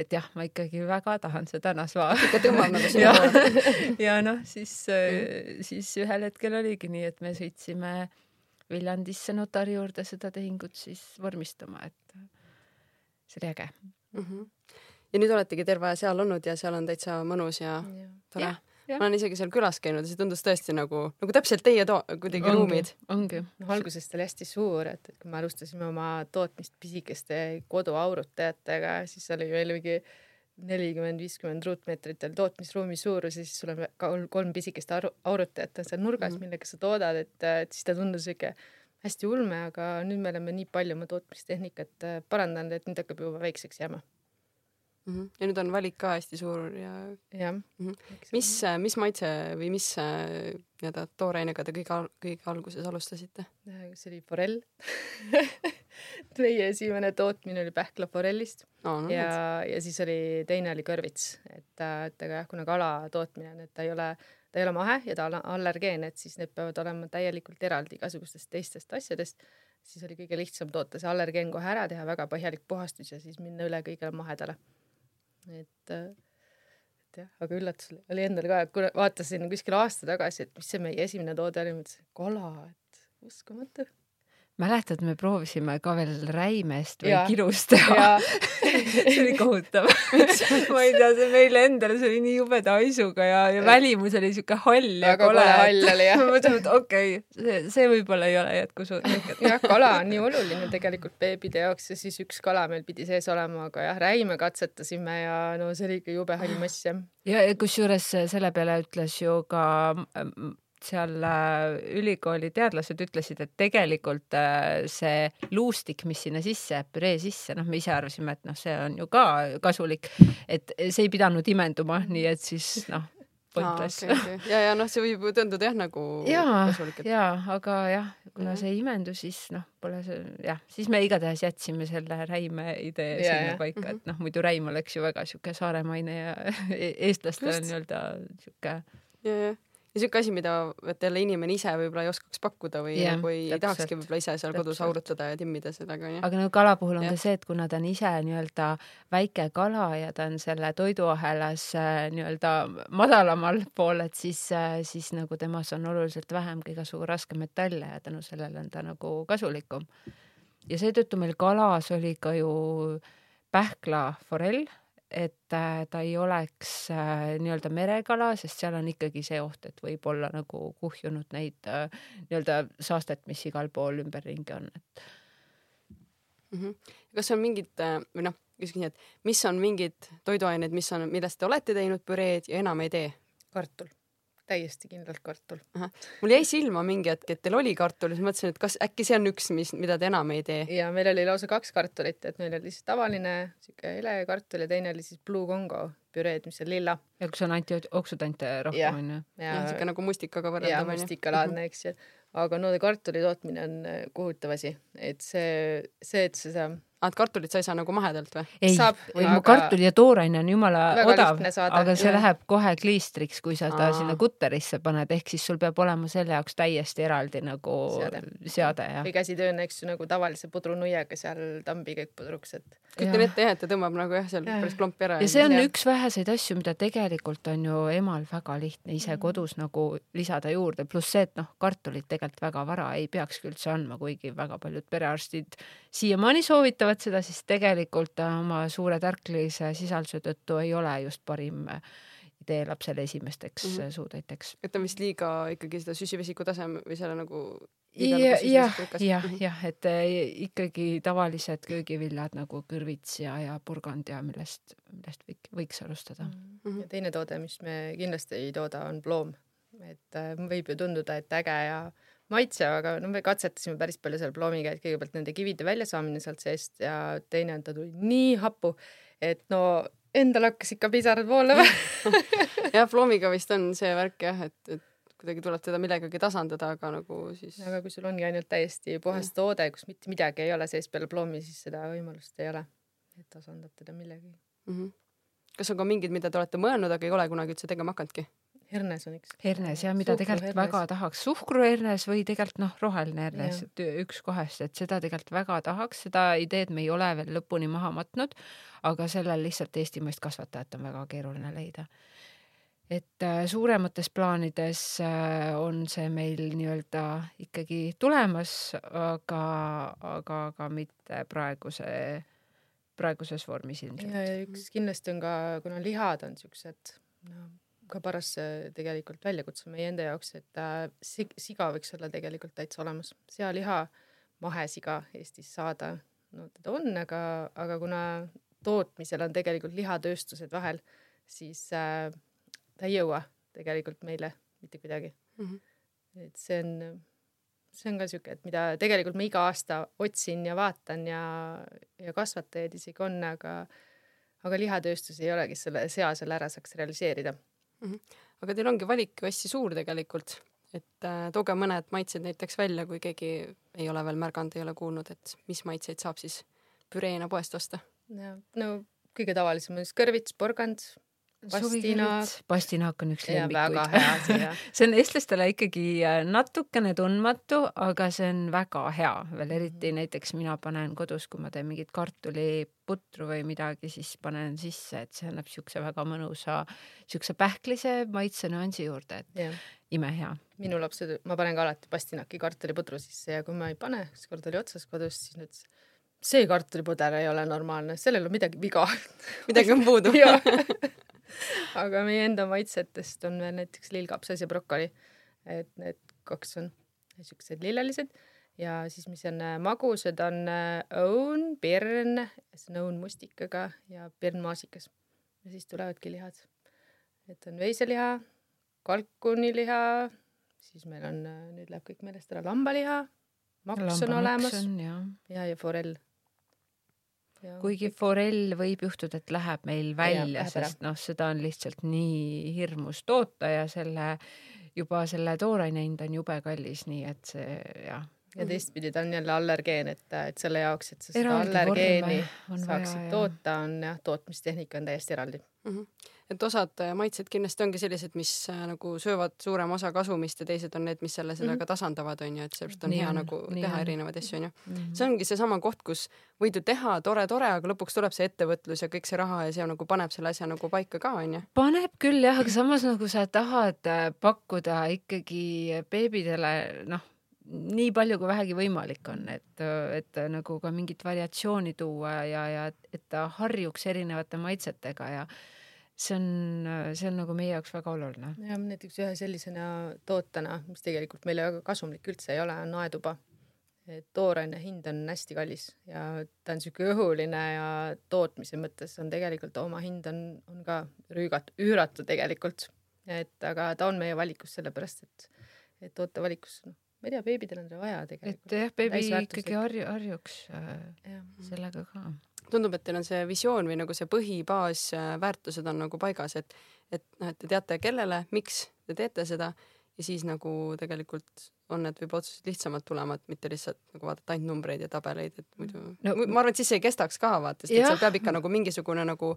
[SPEAKER 2] et jah, ma ikkagi väga tahan seda Nasva.
[SPEAKER 1] ikka tõmbab nagu sinna
[SPEAKER 2] poole. ja noh, siis mm., siis ühel hetkel oligi nii, et me sõitsime Viljandisse notari juurde seda tehingut siis vormistama, et see oli äge mm.
[SPEAKER 1] -hmm. ja nüüd oletegi terve aja seal olnud ja seal on täitsa mõnus ja, ja. tore ma olen isegi seal külas käinud ja see tundus tõesti nagu, nagu täpselt teie to-, kuidagi ruumid.
[SPEAKER 2] ongi.
[SPEAKER 3] noh, alguses ta oli hästi suur, et, et kui me alustasime oma tootmist pisikeste koduaurutajatega, siis oli meil mingi nelikümmend, viiskümmend ruutmeetrit oli tootmisruumi suurus ja siis sul on kolm, pisikest aurutajat on seal nurgas mm, -hmm. millega sa toodad, et, et siis ta tundus siuke hästi ulme, aga nüüd me oleme nii palju oma tootmistehnikat parandanud, et nüüd hakkab juba väikseks jääma
[SPEAKER 1] mm. -hmm. ja nüüd on valik ka hästi suur ja.
[SPEAKER 3] jah mm.
[SPEAKER 1] -hmm. mis, mis maitse või mis äh, nii-öelda toorainega te kõige, kõige alguses alustasite?
[SPEAKER 3] see oli forell meie esimene tootmine oli pähklaforellist
[SPEAKER 1] oh, no,
[SPEAKER 3] ja, ja siis oli, teine oli kõrvits, et, et aga jah, kuna kala tootmine on, et ta ei ole ta ei ole mahe ja ta on allergeen, et siis need peavad olema täielikult eraldi igasugustest teistest asjadest, siis oli kõige lihtsam toota see allergeen kohe ära teha, väga põhjalik puhastus ja siis minna üle kõigele mahedale et, et jah, aga üllatus oli endal ka, et vaatasin kuskil aasta tagasi, et mis see meie esimene toode oli, mõtlesin kala, et uskumatu
[SPEAKER 2] mäletad, me proovisime ka veel räimest või ja. kirust teha see oli kohutav ma ei tea, see meile endale, see oli nii jubeda haisuga ja, ja välimus oli siuke hall ja
[SPEAKER 3] kole. hall oli jah.
[SPEAKER 2] mõtlesin, et okei okay,, see, see võib-olla ei ole jätkusuutlik
[SPEAKER 3] jah, kala on nii oluline tegelikult beebide jaoks ja siis üks kala meil pidi sees olema, aga jah, räime katsetasime ja no see oli ikka jube hall mass jah.
[SPEAKER 2] ja, ja kusjuures selle peale ütles ju ka seal äh, ülikooli teadlased ütlesid, et tegelikult äh, see luustik, mis sinna sisse jääb, püree sisse, noh, me ise arvasime, et noh, see on ju ka kasulik, et see ei pidanud imenduma, nii et siis noh, pointless
[SPEAKER 1] ah,. Okay, okay. ja, ja noh, see võib ju tunduda jah nagu
[SPEAKER 2] ja, kasulik et.... ja, aga jah, kuna see ei imendu, siis noh, pole see jah, siis me igatahes jätsime selle räime idee ja, sinna ja. paika, et noh, muidu räim oleks ju väga sihuke saaremaine ja e-, eestlastel on nii-öelda sihuke.
[SPEAKER 1] ja, siuke asi, mida et jälle inimene ise võib-olla ei oskaks pakkuda või yeah, nagu ei, ei tahakski võib-olla ise seal kodus aurutada ja timmida sellega onju.
[SPEAKER 2] aga no kala puhul on ja. ka see, et kuna ta on ise nii-öelda väike kala ja ta on selle toiduahelas äh, nii-öelda madalamal pool, et siis, äh, siis nagu temas on oluliselt vähem ka igasugu raskmetalle ja tänu sellele on ta nagu kasulikum. ja seetõttu meil kalas oli ka ju pähkla forell et äh, ta ei oleks äh, nii-öelda merekala, sest seal on ikkagi see oht, et võib olla nagu kuhjunud neid äh, nii-öelda saastet, mis igal pool ümberringi on, et
[SPEAKER 1] mm. -hmm. kas on mingid või noh, küsin nii, et mis on mingid toiduained, mis on, millest te olete teinud püreed ja enam ei tee?
[SPEAKER 3] kartul, täiesti kindlalt kartul.
[SPEAKER 1] mul jäi silma mingi hetk, et teil oli kartul, siis mõtlesin, et kas äkki see on üks, mis, mida te enam ei tee.
[SPEAKER 3] ja meil oli lausa kaks kartulit, et meil oli siis tavaline siuke helekartul ja teine oli siis Blue Congo püreed, mis on lilla.
[SPEAKER 2] ja kus on antioksüdante rohkem onju.
[SPEAKER 1] jah, siuke nagu mustikaga võrreldav
[SPEAKER 3] onju. jah, mustikalaadne, eks ju aga no kartuli tootmine on äh, kohutav asi, et see, see, et seda
[SPEAKER 1] aa, et kartulit sa ei saa nagu mahedalt või?
[SPEAKER 2] ei, aga... kartuli ja tooraine on jumala Väga odav, aga see ja. läheb kohe kliistriks, kui sa ta aa. sinna kutterisse paned, ehk siis sul peab olema selle jaoks täiesti eraldi nagu seade, seade ja.
[SPEAKER 3] või käsitööna, eks ju, nagu tavalise pudrunuiaga seal tambi kõik pudruks, et.
[SPEAKER 1] kujutan ette jah, et ta tõmbab nagu jah, seal ja. päris klompi ära.
[SPEAKER 2] ja see on ja. üks väheseid asju, mida tegelikult on ju emal väga lihtne ise mm. kodus nagu lisada juurde, pluss see, et noh, kartulit tegelikult väga vara ei peakski üldse andma, kuigi väga paljud perearstid siiamaani soovitavad seda, siis tegelikult oma suure tärklise sisalduse tõttu ei ole just parim idee lapsele esimesteks mm -hmm. suutäiteks.
[SPEAKER 1] et on vist liiga ikkagi seda süsivesiku taseme või selle nagu
[SPEAKER 2] jah, jah, jah, jah, et eh, ikkagi tavalised köögiviljad nagu kõrvits ja, ja purgand ja millest, millest võik, võiks alustada mm.
[SPEAKER 3] -hmm. ja teine toode, mis me kindlasti ei tooda, on ploom. et äh, võib ju tunduda, et äge ja maitse, aga no me katsetasime päris palju selle ploomiga, et kõigepealt nende kivide väljasaamine sealt seest ja teine on, ta tuli nii hapu, et no endal hakkas ikka pisarad voolama
[SPEAKER 1] jah, ploomiga vist on see värk jah, et, et kuidagi tuleb teda millegagi tasandada, aga nagu siis.
[SPEAKER 3] aga kui sul ongi ainult täiesti puhas toode, kus mitte midagi ei ole sees peale ploomi, siis seda võimalust ei ole, et tasandad teda millegagi mm.
[SPEAKER 1] -hmm. kas on ka mingid, mida te olete mõelnud, aga ei ole kunagi üldse tegema hakanudki?
[SPEAKER 3] Hernes on üks.
[SPEAKER 2] hernes ja mida tegelikult väga tahaks, suhkruhernes või tegelikult noh, roheline hernes, et üks kohest, et seda tegelikult väga tahaks, seda ideed me ei ole veel lõpuni maha matnud, aga sellel lihtsalt eestimaist kasvatajat on väga keeruline leida. et äh, suuremates plaanides äh, on see meil nii-öelda ikkagi tulemas, aga, aga, aga mitte praeguse praeguses vormis ilmselt.
[SPEAKER 3] ja üks kindlasti on ka, kuna lihad on siuksed no ka paras tegelikult väljakutse meie enda jaoks, et äh, siga võiks olla tegelikult täitsa olemas, sealiha, mahesiga Eestis saada, no teda on, aga, aga kuna tootmisel on tegelikult lihatööstused vahel, siis äh, ta ei jõua tegelikult meile mitte kuidagi mm. -hmm. et see on, see on ka sihuke, et mida tegelikult ma iga aasta otsin ja vaatan ja, ja kasvatajaid isegi on, aga aga lihatööstus ei ole, kes selle sea seal ära saaks realiseerida
[SPEAKER 1] mm. -hmm. aga teil ongi valik ju hästi suur tegelikult, et äh, tooge mõned maitsed näiteks välja, kui keegi ei ole veel märganud, ei ole kuulnud, et mis maitseid saab siis püreena poest osta?
[SPEAKER 3] no kõige tavalisem on siis kõrvits, porgand
[SPEAKER 2] pastinaak. pastinaak on üks lemmikuid.
[SPEAKER 3] see
[SPEAKER 2] on eestlastele ikkagi äh, natukene tundmatu, aga see on väga hea, veel eriti mm. näiteks mina panen kodus, kui ma teen mingit kartuliputru või midagi, siis panen sisse, et see annab siukse väga mõnusa, siukse pähklise maitsenüansi juurde, et yeah. imehea.
[SPEAKER 3] minu lapsed, ma panen ka alati pastinaki kartulipudru sisse ja kui ma ei pane, ükskord oli otsas kodus, siis nad ütlesid see kartulipuder ei ole normaalne, sellel on midagi viga
[SPEAKER 1] midagi on puudu
[SPEAKER 3] aga meie enda maitsetest on veel näiteks lillkapsas ja brokoli. et need kaks on siuksed lillelised ja siis, mis on äh, magusad, on äh, õun, pirn, see on õun mustikaga ja pirn maasikas. ja siis tulevadki lihad. et on veiseliha, kalkuniliha, siis meil on, äh, nüüd läheb kõik meelest ära, lambaliha, maks on olemas ja, ja, ja forell
[SPEAKER 2] kuigi forell võib juhtuda, et läheb meil välja, sest noh, seda on lihtsalt nii hirmus toota ja selle juba selle tooraine hind on jube kallis, nii et see jah.
[SPEAKER 3] ja teistpidi ta on jälle allergeen, et, et selle jaoks, et sa seda allergeeni saaksid vaja, toota, on jah, tootmistehnika on täiesti eraldi mm.
[SPEAKER 1] -hmm et osad äh, maitsed kindlasti ongi sellised, mis äh, nagu söövad suurema osa kasumist ja teised on need, mis selle sellega mm -hmm. tasandavad, onju, et sellepärast on nii hea on, nagu teha on. erinevaid asju, onju. Mhm. see ongi seesama koht, kus võid ju teha tore-tore, aga lõpuks tuleb see ettevõtlus ja kõik see raha ja see nagu paneb selle asja nagu paika ka, onju.
[SPEAKER 2] paneb küll jah, aga samas nagu sa tahad äh, pakkuda ikkagi beebidele, noh nii palju kui vähegi võimalik on, et, et nagu ka mingit variatsiooni tuua ja, ja et ta harjuks erinevate maitsetega ja see on, see on nagu meie jaoks väga oluline.
[SPEAKER 3] ja näiteks ühe sellisena tootena, mis tegelikult meile väga kasumlik üldse ei ole, on aetuba. tooraine hind on hästi kallis ja ta on sihuke õhuline ja tootmise mõttes on tegelikult oma hind on, on ka rüügat-, üüratu tegelikult. et aga ta on meie valikus sellepärast, et, et tootevalikus noh, ma ei tea, beebidel on seda vaja tegelikult.
[SPEAKER 2] et jah, beebi ikkagi harju, harjuks äh, sellega ka
[SPEAKER 1] tundub, et teil on see visioon või nagu see põhibaas, äh, väärtused on nagu paigas, et, et noh, et te teate, kellele, miks te teete seda ja siis nagu tegelikult on need võib-olla otsused lihtsamalt tulema, et mitte lihtsalt nagu vaadata ainult numbreid ja tabeleid, et muidu no, ma arvan, et siis see ei kestaks ka vaata, sest et seal peab ikka nagu mingisugune nagu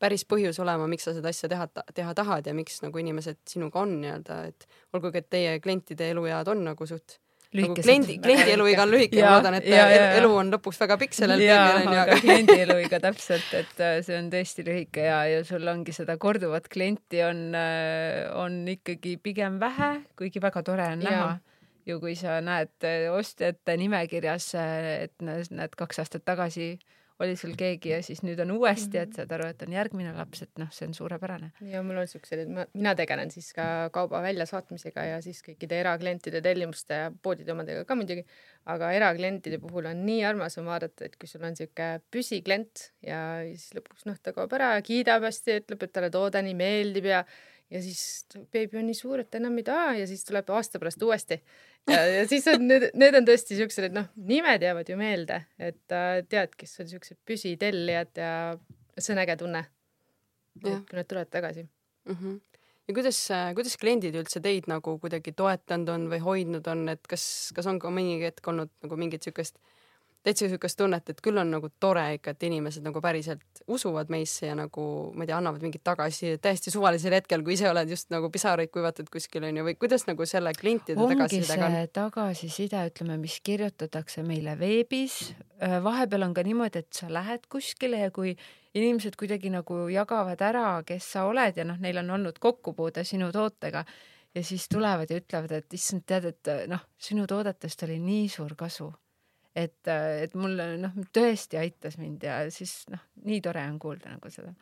[SPEAKER 1] päris põhjus olema, miks sa seda asja teha, teha tahad ja miks nagu inimesed sinuga on nii-öelda, et olgugi, et teie klientide eluead on nagu suht nagu kliendi, kliendi eluiga on lühike, ma loodan, et ja, ja, elu on lõpuks väga pikk sellel
[SPEAKER 2] teemal onju. aga kliendi eluiga täpselt, et äh, see on tõesti lühike ja, ja sul ongi seda korduvat klienti on, äh, on ikkagi pigem vähe, kuigi väga tore on ja. näha ju kui sa näed äh, ostjate nimekirjas, et näed kaks aastat tagasi oli sul keegi ja siis nüüd on uuesti, et saad aru, et on järgmine laps, et noh, see on suurepärane.
[SPEAKER 3] ja mul on siuksed, et ma, mina tegelen siis ka kauba väljasaatmisega ja siis kõikide eraklientide tellimuste ja poodide omadega ka muidugi, aga eraklientide puhul on nii armas on vaadata, et kui sul on siuke püsiklient ja siis lõpuks noh, ta kaob ära, kiidab hästi, ütleb, et talle toode nii meeldib ja ja siis beebi on nii suur, et enam ei taha ja siis tuleb aasta pärast uuesti. ja, ja siis on need, need on tõesti siuksed, et noh, nimed jäävad ju meelde, et äh, tead, kes on siuksed püsitellijad ja see on äge tunne. kui nad tulevad tagasi
[SPEAKER 1] mm. -hmm ja kuidas, kuidas kliendid üldse teid nagu kuidagi toetanud on või hoidnud on, et kas, kas on ka mõni hetk olnud nagu mingit siukest äh, täitsa siukest tunnet, et küll on nagu tore ikka, et inimesed nagu päriselt usuvad meisse ja nagu ma ei tea, annavad mingit tagasisidet täiesti suvalisel hetkel, kui ise oled just nagu pisaraid kuivatatud kuskil onju või kuidas nagu selle klientide tagasisidega
[SPEAKER 2] on? tagasiside, ütleme, mis kirjutatakse meile veebis. Äh, vahepeal on ka niimoodi, et sa lähed kuskile ja kui inimesed kuidagi nagu jagavad ära, kes sa oled ja noh, neil on olnud kokkupuude sinu tootega ja siis tulevad ja ütlevad, et issand, tead, et noh, sinu toodetest oli nii suur kasu et, et mulle noh, tõesti aitas mind ja siis noh, nii tore on kuulda nagu seda.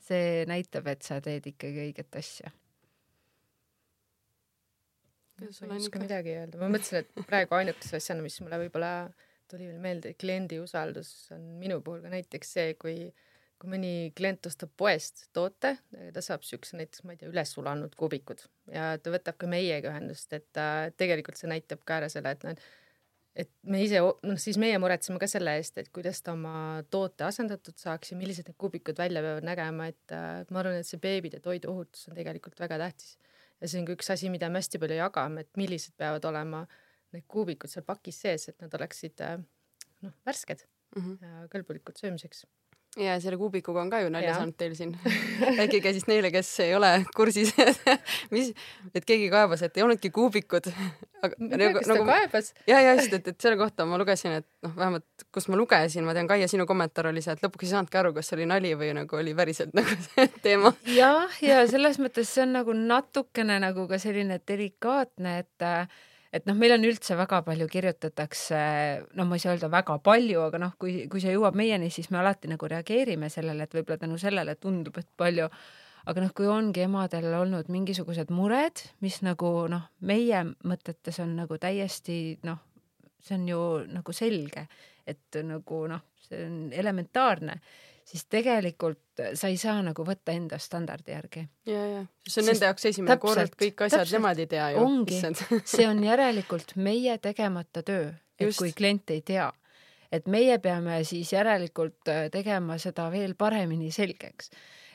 [SPEAKER 2] see näitab, et sa teed ikkagi õiget asja.
[SPEAKER 3] ma ei oska midagi öelda, ma mõtlesin, et praegu ainukese asjana, mis mulle võib-olla tuli veel meelde, kliendi usaldus on minu puhul ka näiteks see, kui kui mõni klient ostab poest toote, ta saab siukse näiteks, ma ei tea, üles sulanud kuubikud ja ta võtab ka meiega ühendust, et äh, tegelikult see näitab ka ära selle, et noh, et me ise, noh siis meie muretseme ka selle eest, et kuidas ta oma toote asendatud saaks ja millised need kuubikud välja peavad nägema, et äh, ma arvan, et see beebide toiduohutus on tegelikult väga tähtis. ja see on ka üks asi, mida me hästi palju jagame, et millised peavad olema need kuubikud seal pakis sees, et nad oleksid äh, noh, värsked mm -hmm. ja kõlbulikud söömiseks
[SPEAKER 1] ja selle kuubikuga on ka ju nalja saanud teil siin rääkige siis neile, kes ei ole kursis mis, et keegi kaebas, et ei olnudki kuubikud.
[SPEAKER 3] nagu, kas ta nagu, kaebas?
[SPEAKER 1] ja, ja just, et, et selle kohta ma lugesin, et noh, vähemalt kus ma lugesin, ma tean, Kaia, sinu kommentaar oli see, et lõpuks ei saanudki aru, kas see oli nali või nagu oli päriselt nagu see teema.
[SPEAKER 2] jah, ja selles mõttes see on nagu natukene nagu ka selline delikaatne, et äh, et noh, meil on üldse väga palju kirjutatakse, no ma ei saa öelda väga palju, aga noh, kui, kui see jõuab meieni, siis me alati nagu reageerime sellele, et võib-olla tänu sellele tundub, et palju, aga noh, kui ongi emadel olnud mingisugused mured, mis nagu noh, meie mõtetes on nagu täiesti noh, see on ju nagu selge, et nagu noh, see on elementaarne siis tegelikult sa ei saa nagu võtta enda standardi järgi.
[SPEAKER 1] ja, ja, see on nende jaoks esimene täpselt, kord, kõik asjad nemad ei tea ju.
[SPEAKER 2] ongi, see on järelikult meie tegemata töö, et Just. kui klient ei tea, et meie peame siis järelikult äh, tegema seda veel paremini selgeks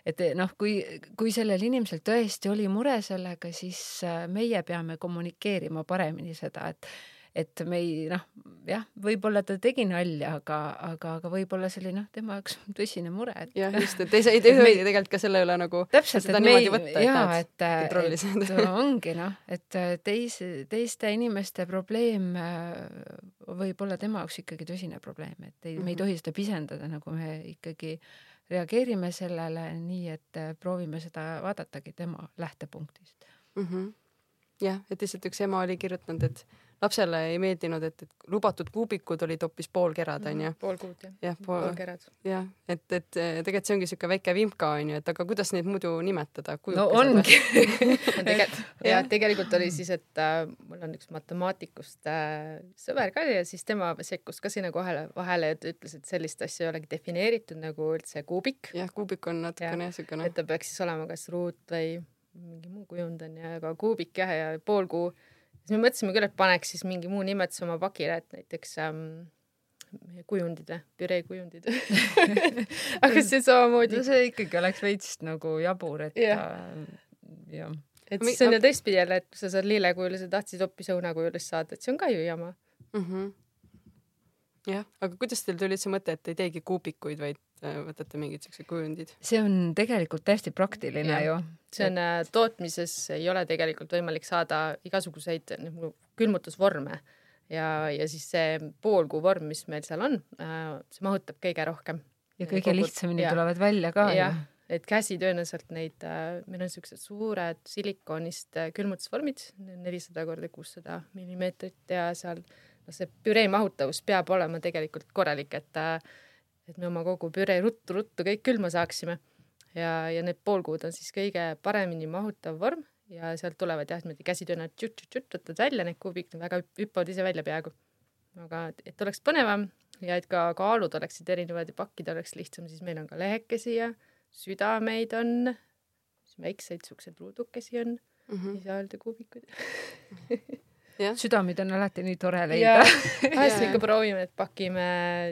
[SPEAKER 2] et eh, noh, kui, kui sellel inimesel tõesti oli mure sellega, siis äh, meie peame kommunikeerima paremini seda, et et me ei noh, jah, võib-olla ta tegi nalja, aga, aga, aga võib-olla see oli noh, tema jaoks tõsine mure et....
[SPEAKER 1] jah, just, et ei ei tohi tegelikult ka selle üle nagu
[SPEAKER 2] täpselt, et me ei, jaa, et, et ongi noh, et teise, teiste inimeste probleem äh, võib olla tema jaoks ikkagi tõsine probleem, et ei mm, -hmm. me ei mhm. tohi seda pisendada, nagu me ikkagi reageerime sellele nii, et äh, proovime seda vaadatagi tema lähtepunktist
[SPEAKER 1] mm. -hmm jah, et lihtsalt üks ema oli kirjutanud, et lapsele ei meeldinud, et, et lubatud kuubikud olid hoopis poolkerad onju.
[SPEAKER 3] pool kuud jah.
[SPEAKER 1] jah,
[SPEAKER 3] pool, poolkerad.
[SPEAKER 1] jah, et, et tegelikult see ongi siuke väike vimka onju, et aga kuidas neid muidu nimetada?
[SPEAKER 2] no ongi
[SPEAKER 3] tegelikult, ja tegelikult oli siis, et äh, mul on üks matemaatikust äh, sõber ka ja siis tema sekkus ka sinna kohale vahele ja ütles, et sellist asja ei olegi defineeritud nagu üldse kuubik.
[SPEAKER 1] jah, kuubik on natukene
[SPEAKER 3] ja,
[SPEAKER 1] siukene.
[SPEAKER 3] et ta peaks siis olema kas ruut või mingi muu kujund on ju, aga kuubik jah, ja poolkuu siis me mõtlesime küll, et paneks siis mingi muu nimetuse oma pakile, et näiteks ähm, kujundid või, püreekujundid aga see samamoodi
[SPEAKER 2] no see ikkagi oleks veits nagu jabur, et
[SPEAKER 3] jah
[SPEAKER 2] ja.
[SPEAKER 3] et siis on ju teistpidi jälle, et kui sa saad lillekujulise, tahtsid hoopis õunakujulist saada, et see on ka ju jama
[SPEAKER 1] mm. -hmm. jah, aga kuidas teil tuli üldse mõte, et ei teegi kuubikuid, vaid äh, võtate mingid siuksed kujundid?
[SPEAKER 2] see on tegelikult täisti praktiline ja. ju.
[SPEAKER 3] see on äh, tootmises ei ole tegelikult võimalik saada igasuguseid nagu külmutusvorme ja, ja siis see poolkuu vorm, mis meil seal on, äh, see mahutab kõige rohkem.
[SPEAKER 2] ja kõige Kogud, lihtsamini ja. tulevad välja ka
[SPEAKER 3] ju et käsi tõenäoliselt neid äh,, meil on siuksed suured silikoonist äh, külmutusvormid, nelisada korda kuussada millimeetrit ja seal noh, see püree mahutavus peab olema tegelikult korralik, et äh, et me oma kogu püree ruttu-ruttu kõik külma saaksime. ja, ja need poolkuud on siis kõige paremini mahutav vorm ja sealt tulevad jah, niimoodi käsitööna tšut-tšut-tšut, võtad välja need kuubik, väga hüppavad ise välja peaaegu. aga et oleks põnevam ja et ka kaalud oleksid erinevad ja pakkida oleks lihtsam, siis meil on ka lehekesi ja südameid on, väikseid siukseid ruudukesi on mm, -hmm. ei saa öelda kuubikuid
[SPEAKER 2] südameid on alati nii tore leida.
[SPEAKER 3] vahest ikka proovime, et pakime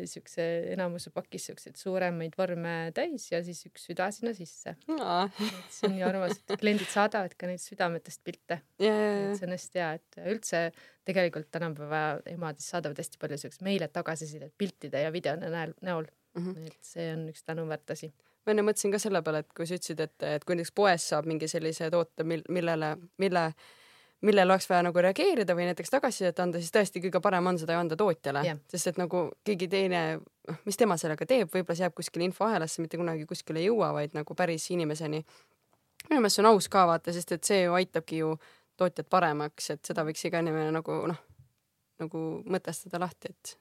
[SPEAKER 3] siukse enamuse pakis siukseid suuremaid vorme täis ja siis üks süda sinna sisse. see on nii armas, et kliendid saadavad ka neid südametest pilte. see on hästi hea, et üldse tegelikult tänapäeva emad saadavad hästi palju siukest meile tagasisidet piltide ja videone näol, näol mm. -hmm. et see on üks tänuväärt asi
[SPEAKER 1] ma enne mõtlesin ka selle peale, et kui sa ütlesid, et, et kui näiteks poes saab mingi sellise toote, mil, millele, mille, millele oleks vaja nagu reageerida või näiteks tagasisidet anda, siis tõesti kõige parem on seda ju anda tootjale yeah., sest et nagu keegi teine, noh, mis tema sellega teeb, võib-olla see jääb kuskile infoahelasse, mitte kunagi kuskile ei jõua, vaid nagu päris inimeseni. minu meelest see on aus ka vaata, sest et see ju aitabki ju tootjat paremaks, et seda võiks iga inimene nagu noh, nagu mõtestada lahti, et,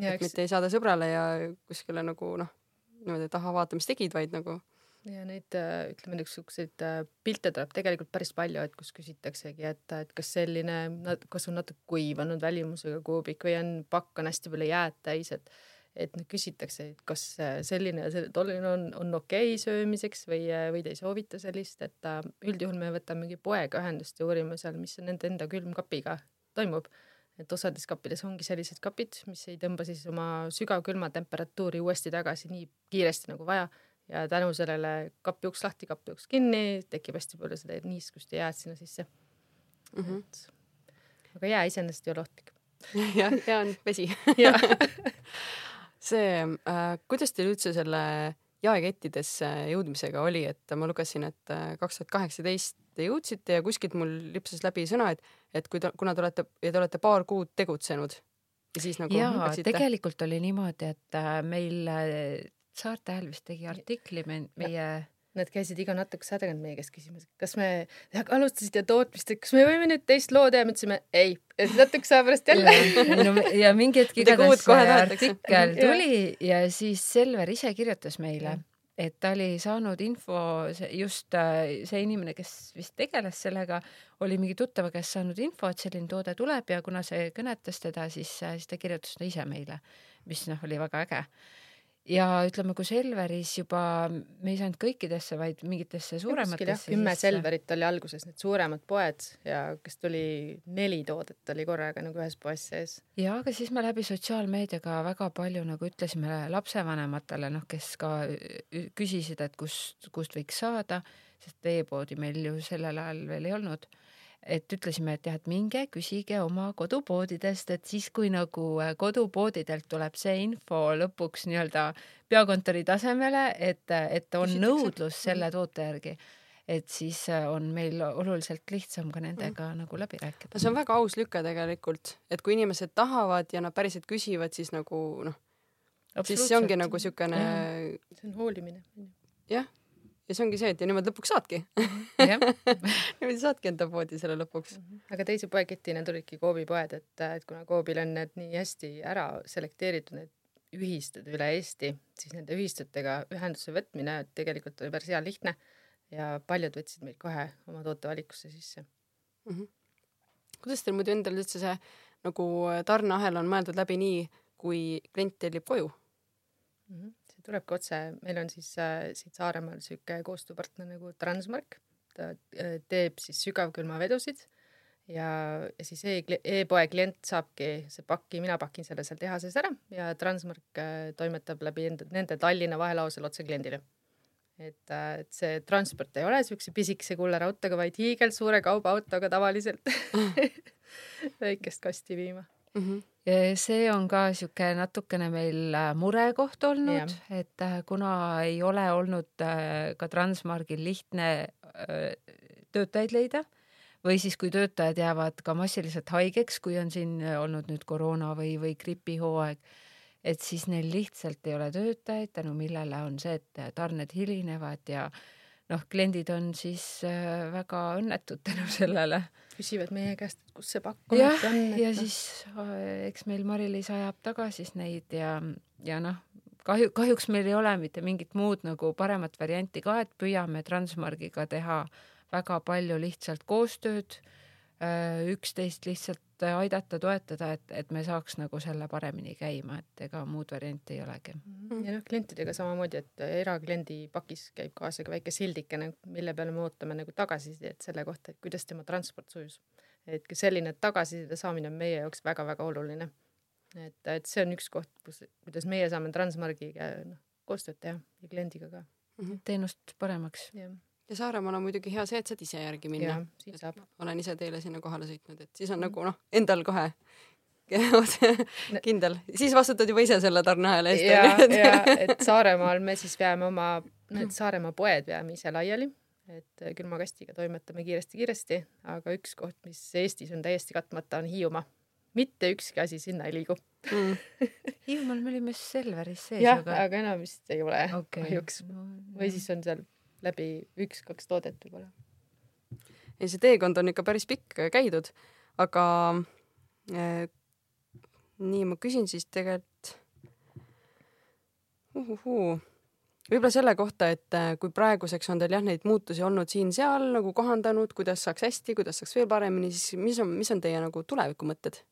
[SPEAKER 1] et eks... mitte ei saada sõbrale ja kuskile nagu noh niimoodi, et ahah, vaata, mis tegid, vaid nagu.
[SPEAKER 3] Ja neid äh, ütleme niisuguseid äh, pilte tuleb tegelikult päris palju, et kus küsitaksegi, et, et kas selline, kas on natuke kuivanud välimusega kuubik või on pakk on hästi palju jääd täis, et et küsitakse, et kas selline ja selline tolline on, on okei okay söömiseks või, või te ei soovita sellist, et äh, üldjuhul me võtamegi poega ühendust ja uurime seal, mis nende enda külmkapiga toimub. Et osades kappides ongi sellised kapid, mis ei tõmba siis oma sügavkülma temperatuuri uuesti tagasi nii kiiresti nagu vaja ja tänu sellele kapi uks lahti, kapi uks kinni, tekib hästi palju seda niiskust ja jääd sinna sisse mm. -hmm. et aga jää iseenesest ei ole ohtlik.
[SPEAKER 1] jah, jää on vesi see äh,, kuidas teil üldse selle jaekettidesse jõudmisega oli, et ma lugesin, et äh, kaks tuhat kaheksateist te jõudsite ja kuskilt mul lipsas läbi sõna, et, et kui te, kuna te olete ja te olete paar kuud tegutsenud ja siis nagu
[SPEAKER 2] jaa, tegelikult oli niimoodi, et äh, meil äh, Saarte Hääl vist tegi artikli me, meie
[SPEAKER 3] Nad käisid iga natukese aja tagant meie käest küsimas, kas me alustasite tootmist, et kas me võime nüüd teist loo teha, me ütlesime ei, et natukese aja pärast jälle
[SPEAKER 2] no, ja mingi hetk igatahes artikkel tuli ja siis Selver ise kirjutas meile, et ta oli saanud info, just äh, see inimene, kes vist tegeles sellega, oli mingi tuttava käest saanud info, et selline toode tuleb ja kuna see kõnetas teda, siis, äh, siis ta kirjutas seda ise meile, mis noh, oli väga äge ja ütleme, kui Selveris juba me ei saanud kõikidesse, vaid mingitesse suurematesse.
[SPEAKER 3] kümme. Selverit oli alguses, need suuremad poed ja kes tuli neli toodet oli korraga nagu ühes poes sees.
[SPEAKER 2] ja, aga siis me läbi sotsiaalmeediaga väga palju nagu ütlesime lapsevanematele, noh, kes ka küsisid, et kust, kust võiks saada, sest e-poodi meil ju sellel ajal veel ei olnud et ütlesime, et jah, et minge küsige oma kodupoodidest, et siis, kui nagu äh, kodupoodidelt tuleb see info lõpuks nii-öelda peakontori tasemele, et, et on Küsitakse. nõudlus selle toote järgi, et siis äh, on meil oluliselt lihtsam ka nendega mm. nagu läbi rääkida.
[SPEAKER 1] no see on väga aus lüke tegelikult, et kui inimesed tahavad ja nad päriselt küsivad, siis nagu noh, siis see ongi nagu siukene.
[SPEAKER 3] see on hoolimine.
[SPEAKER 1] jah ja see ongi see, et ja niimoodi lõpuks saadki
[SPEAKER 2] jah,
[SPEAKER 1] niimoodi saadki enda poodi selle lõpuks.
[SPEAKER 3] aga teise poeketina tulidki Coopi poed, et, et kuna Coopil on need nii hästi ära selekteeritud, need ühistud üle Eesti, siis nende ühistutega ühenduse võtmine tegelikult oli päris hea lihtne ja paljud võtsid meid kohe oma tootevalikusse sisse.
[SPEAKER 1] kuidas teil muidu endal üldse see nagu tarneahel on mõeldud läbi nii, kui klient tellib koju?
[SPEAKER 3] Mhm. See tulebki otse, meil on siis äh, siit Saaremaal sihuke koostööpartner nagu Transmark, ta äh, teeb siis sügavkülmavedusid ja, ja siis e- e-poe klient saabki see paki, mina pakin selle seal tehases ära ja Transmark äh, toimetab läbi enda, nende Tallinna vahelausel otse kliendile. et, et see transport ei ole siukse pisikese kullerautoga, vaid hiigelsuure kaubaautoga tavaliselt väikest kasti viima.
[SPEAKER 2] See on ka sihuke natukene meil äh, murekoht olnud et äh, kuna ei ole olnud äh, ka Transmargil lihtne äh, töötajaid leida või siis, kui töötajad jäävad ka massiliselt haigeks, kui on siin äh, olnud nüüd koroona või, või gripihooaeg, et siis neil lihtsalt ei ole töötajaid, tänu millele on see, et tarned hilinevad ja noh, kliendid on siis äh, väga õnnetud tänu sellele
[SPEAKER 3] küsivad meie käest, et kus see pakk
[SPEAKER 2] jah
[SPEAKER 3] ometi on. noh.
[SPEAKER 2] ja siis äh, eks meil Mari-Liis ajab taga siis neid ja, ja noh, kahju, kahjuks meil ei ole mitte mingit muud nagu paremat varianti ka, et püüame Transmargiga teha väga palju lihtsalt koostööd, üksteist lihtsalt aidata, toetada, et, et me saaks nagu selle paremini käima, et ega muud varianti ei olegi.
[SPEAKER 3] ja noh, klientidega samamoodi, et erakliendi pakis käib kaasa ka väike sildikene, mille peale me ootame nagu tagasisidet selle kohta, et kuidas tema transport sujus. et ka selline tagasiside saamine on meie jaoks väga-väga oluline. et, et see on üks koht, kus, kuidas meie saame Transmargiga noh, koostööd teha ja kliendiga ka.
[SPEAKER 2] teenust paremaks.
[SPEAKER 3] jah,
[SPEAKER 1] ja Saaremaal on muidugi hea see, et saad ise järgi minna olen ise teile sinna kohale sõitnud, et siis on
[SPEAKER 3] Mm.
[SPEAKER 1] nagu noh, endal kohe kindel, siis vastutad juba ise selle tarneahela eest.
[SPEAKER 3] ja, ja et Saaremaal me siis veame oma, need Saaremaa poed veame ise laiali, et külmakastiga toimetame kiiresti-kiiresti, aga üks koht, mis Eestis on täiesti katmata, on Hiiumaa. mitte ükski asi sinna ei liigu.
[SPEAKER 1] Mm.
[SPEAKER 2] Hiiumaal me olime Selveris sees
[SPEAKER 3] jah,
[SPEAKER 2] aga
[SPEAKER 3] aga enam vist ei ole kahjuks. või siis on seal läbi üks-kaks toodet võib-olla.
[SPEAKER 1] ei, see teekond on ikka päris pikk käidud, aga äh, nii ma küsin siis tegelikult uhuhuu. võib-olla selle kohta, et äh, kui praeguseks on teil jah, neid muutusi olnud siin-seal nagu kohandanud, kuidas saaks hästi, kuidas saaks veel paremini, siis mis on, mis on teie nagu tulevikumõtted?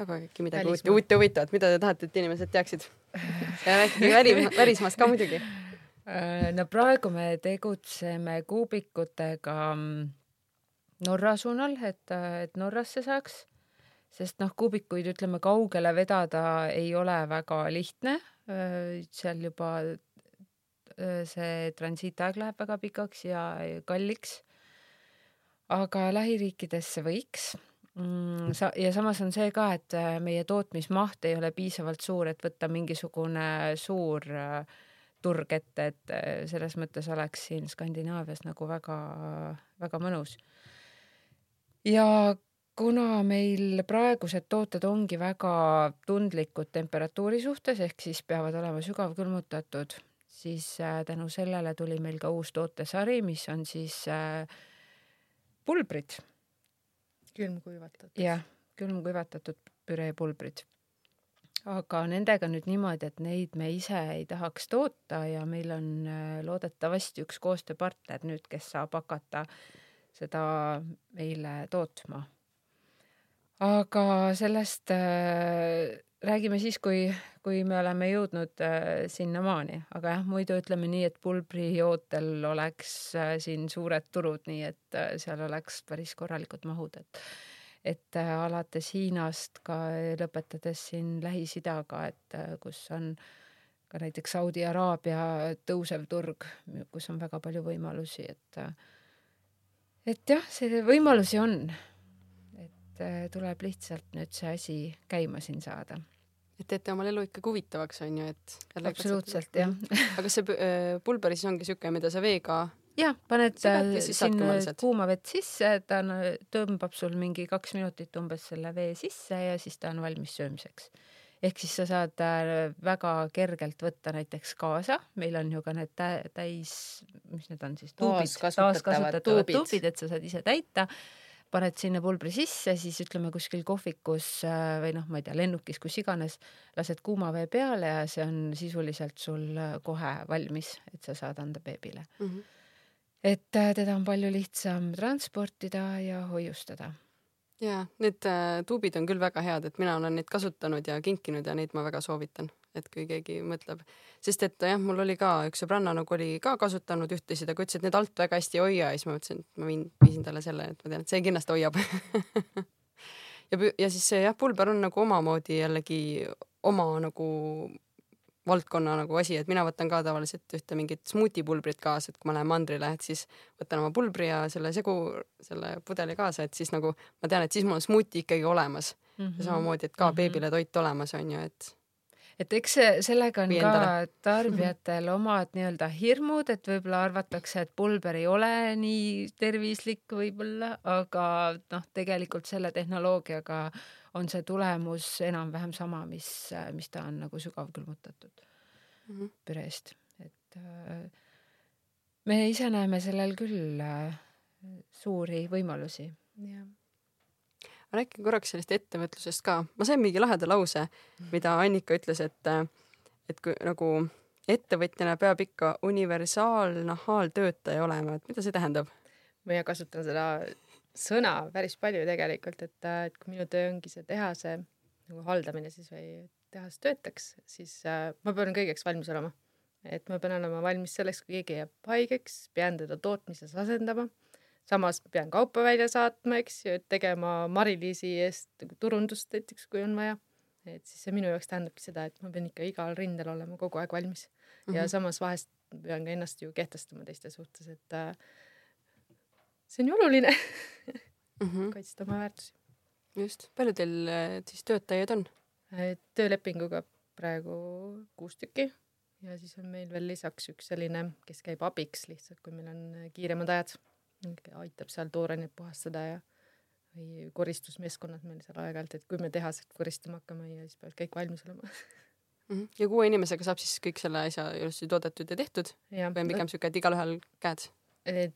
[SPEAKER 1] jagage äkki midagi
[SPEAKER 3] Välismaa.
[SPEAKER 1] huvitavat, huvitavat, mida te tahate, et inimesed teaksid? ja rääkige väli, välismaast ka muidugi.
[SPEAKER 2] Äh, no praegu me tegutseme kuubikutega mm, Norra suunal, et, et Norrasse saaks, sest noh, kuubikuid ütleme kaugele vedada ei ole väga lihtne. seal juba öö, see transiitaeg läheb väga pikaks ja kalliks. aga lähiriikidesse võiks mm,. Sa- ja samas on see ka, et äh, meie tootmismaht ei ole piisavalt suur, et võtta mingisugune suur äh, turg ette, et äh, selles mõttes oleks siin Skandinaavias nagu väga, väga mõnus. ja kuna meil praegused tooted ongi väga tundlikud temperatuuri suhtes, ehk siis peavad olema sügavkülmutatud, siis äh, tänu sellele tuli meil ka uus tootesari, mis on siis äh, pulbrid,
[SPEAKER 3] külmkuivatatud.
[SPEAKER 2] jah, külmkuivatatud püreepulbrid. Aga nendega nüüd niimoodi, et neid me ise ei tahaks toota ja meil on äh, loodetavasti üks koostööpartner nüüd, kes saab hakata seda meile tootma. aga sellest äh, räägime siis, kui, kui me oleme jõudnud äh, sinnamaani, aga jah, muidu ütleme nii, et pulbrijootel oleks siin suured turud, nii et seal oleks päris korralikud mahud, et et äh, alates Hiinast ka lõpetades siin Lähis-Idaga, et äh, kus on ka näiteks Saudi Araabia tõusev turg, kus on väga palju võimalusi, et äh, et jah, see võimalusi on. et äh, tuleb lihtsalt nüüd see asi käima siin saada.
[SPEAKER 1] et teete omal elu ikkagi huvitavaks, on ju, et.
[SPEAKER 2] absoluutselt jah.
[SPEAKER 1] aga kas see pü- äh, pulber siis ongi siuke, mida sa veega
[SPEAKER 2] jah, paned
[SPEAKER 1] Segad ja
[SPEAKER 2] sinna kuuma vett sisse, ta on- tõmbab sul mingi kaks minutit umbes selle vee sisse ja siis ta on valmis söömiseks. ehk siis sa saad äh, väga kergelt võtta näiteks kaasa, meil on ju ka need tä täis, mis need on siis, tuubid, taaskasutatavad tuubid, tuubid, et sa saad ise täita paned sinna pulbri sisse, siis ütleme kuskil kohvikus äh, või noh, ma ei tea, lennukis, kus iganes, lased kuuma vee peale ja see on sisuliselt sul äh, kohe valmis, et sa saad anda beebile mm. -hmm. Et teda on palju lihtsam transportida ja hoiustada.
[SPEAKER 1] Jaa, need äh, tuubid on küll väga head, et mina olen neid kasutanud ja kinkinud ja neid ma väga soovitan, et kui keegi mõtleb, sest et jah, mul oli ka üks sõbranna nagu oli ka kasutanud ühtesid, aga ütles, et need alt väga hästi ei hoia ja siis ma mõtlesin, et ma viin, viisin talle selle, et ma tean, et see kindlasti hoiab. Ja, ja siis see jah, pulber on nagu omamoodi jällegi oma nagu valdkonna nagu asi, et mina võtan ka tavaliselt ühte mingit smuutipulbrit kaasa, et kui ma lähen mandrile, et siis võtan oma pulbri ja selle segu, selle pudeli kaasa, et siis nagu ma tean, et siis mul on smuuti ikkagi olemas mm. -hmm. ja samamoodi, et ka mm -hmm. beebile toit olemas on ju, et
[SPEAKER 2] et eks sellega on ka tarbijatel omad nii-öelda hirmud, et võib-olla arvatakse, et pulber ei ole nii tervislik võib-olla, aga noh, tegelikult selle tehnoloogiaga äh, on see tulemus enam-vähem sama, mis, mis ta on nagu sügavkülmutatud mm -hmm. püreest, et äh, me ise näeme sellel küll äh, suuri võimalusi. jah
[SPEAKER 1] räägin korraks sellest ettevõtlusest ka. ma sain mingi laheda lause, mida Annika ütles, et, et kui nagu ettevõtjana peab ikka universaalnahaaltöötaja olema, et mida see tähendab?
[SPEAKER 3] mina kasutan seda sõna päris palju tegelikult, et, et kui minu töö ongi see tehase nagu haldamine siis või tehas töötaks, siis äh, ma pean kõigeks valmis olema. et ma pean olema valmis selleks, kui keegi jääb haigeks, pean teda tootmises asendama, samas pean kaupa välja saatma, eks ju, et tegema Mari-Liisi eest turundust näiteks, kui on vaja. et siis see minu jaoks tähendabki seda, et ma pean ikka igal rindel olema kogu aeg valmis mm -hmm. ja mhm. samas vahest pean ka ennast ju kehtestama teiste suhtes, et äh, see on ju oluline mm -hmm. kaitsta oma väärtusi.
[SPEAKER 1] just, palju teil äh, siis töötajaid on?
[SPEAKER 3] Äh, töölepinguga praegu kuus tükki ja siis on meil veel lisaks üks selline, kes käib abiks lihtsalt, kui meil on äh, kiiremad ajad, aitab seal toorainet puhastada ja või koristusmeeskonnad meil seal aeg-ajalt, et kui me tehased koristama hakkame ja siis peavad kõik valmis olema
[SPEAKER 1] mm. -hmm. ja kuue inimesega saab siis kõik selle asja ilusti toodetud ja tehtud ja, või on pigem siuke, et igalühel käed?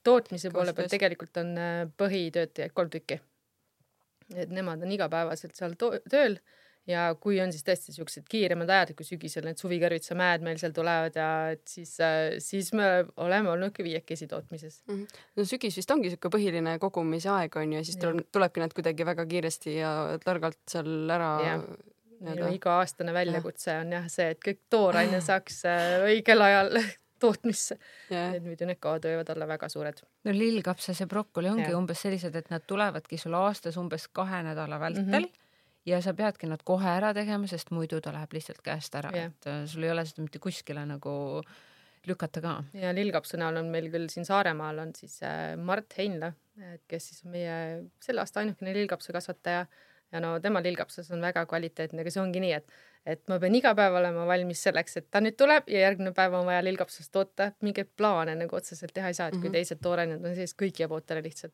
[SPEAKER 3] Tootmise poole pealt tegelikult on äh, põhitöötajaid kolm tükki. et nemad on igapäevaselt seal tööl ja kui on siis tõesti siuksed kiiremad ajad, kui sügisel need suvikõrvitsamäed meil seal tulevad ja et siis, äh, siis me oleme olnudki viiekesi tootmises mm.
[SPEAKER 1] -hmm. no sügis vist ongi siuke põhiline kogumise aeg on ju ja siis tuleb, tulebki nad kuidagi väga kiiresti ja targalt seal ära
[SPEAKER 3] ja minu iga-aastane väljakutse on jah see, et kõik tooraine saaks äh, õigel ajal tootmisse yeah.. et muidu need kaod võivad olla väga suured.
[SPEAKER 2] no lillkapsas ja brokkoli ongi yeah. umbes sellised, et nad tulevadki sul aastas umbes kahe nädala vältel mm. -hmm ja sa peadki nad kohe ära tegema, sest muidu ta läheb lihtsalt käest ära yeah., et äh, sul ei ole seda mitte kuskile nagu lükata ka.
[SPEAKER 3] ja lillkapsa näol on meil küll siin Saaremaal on siis äh, Mart Heinla, kes siis on meie selle aasta ainukene lillkapsakasvataja ja no tema lillkapsas on väga kvaliteetne, aga see ongi nii, et et ma pean iga päev olema valmis selleks, et ta nüüd tuleb ja järgmine päev on vaja lillkapsast toota, mingeid plaane nagu otseselt teha ei saa, et kui -hmm. teised toorained on sees, kõik jääb ootele lihtsalt,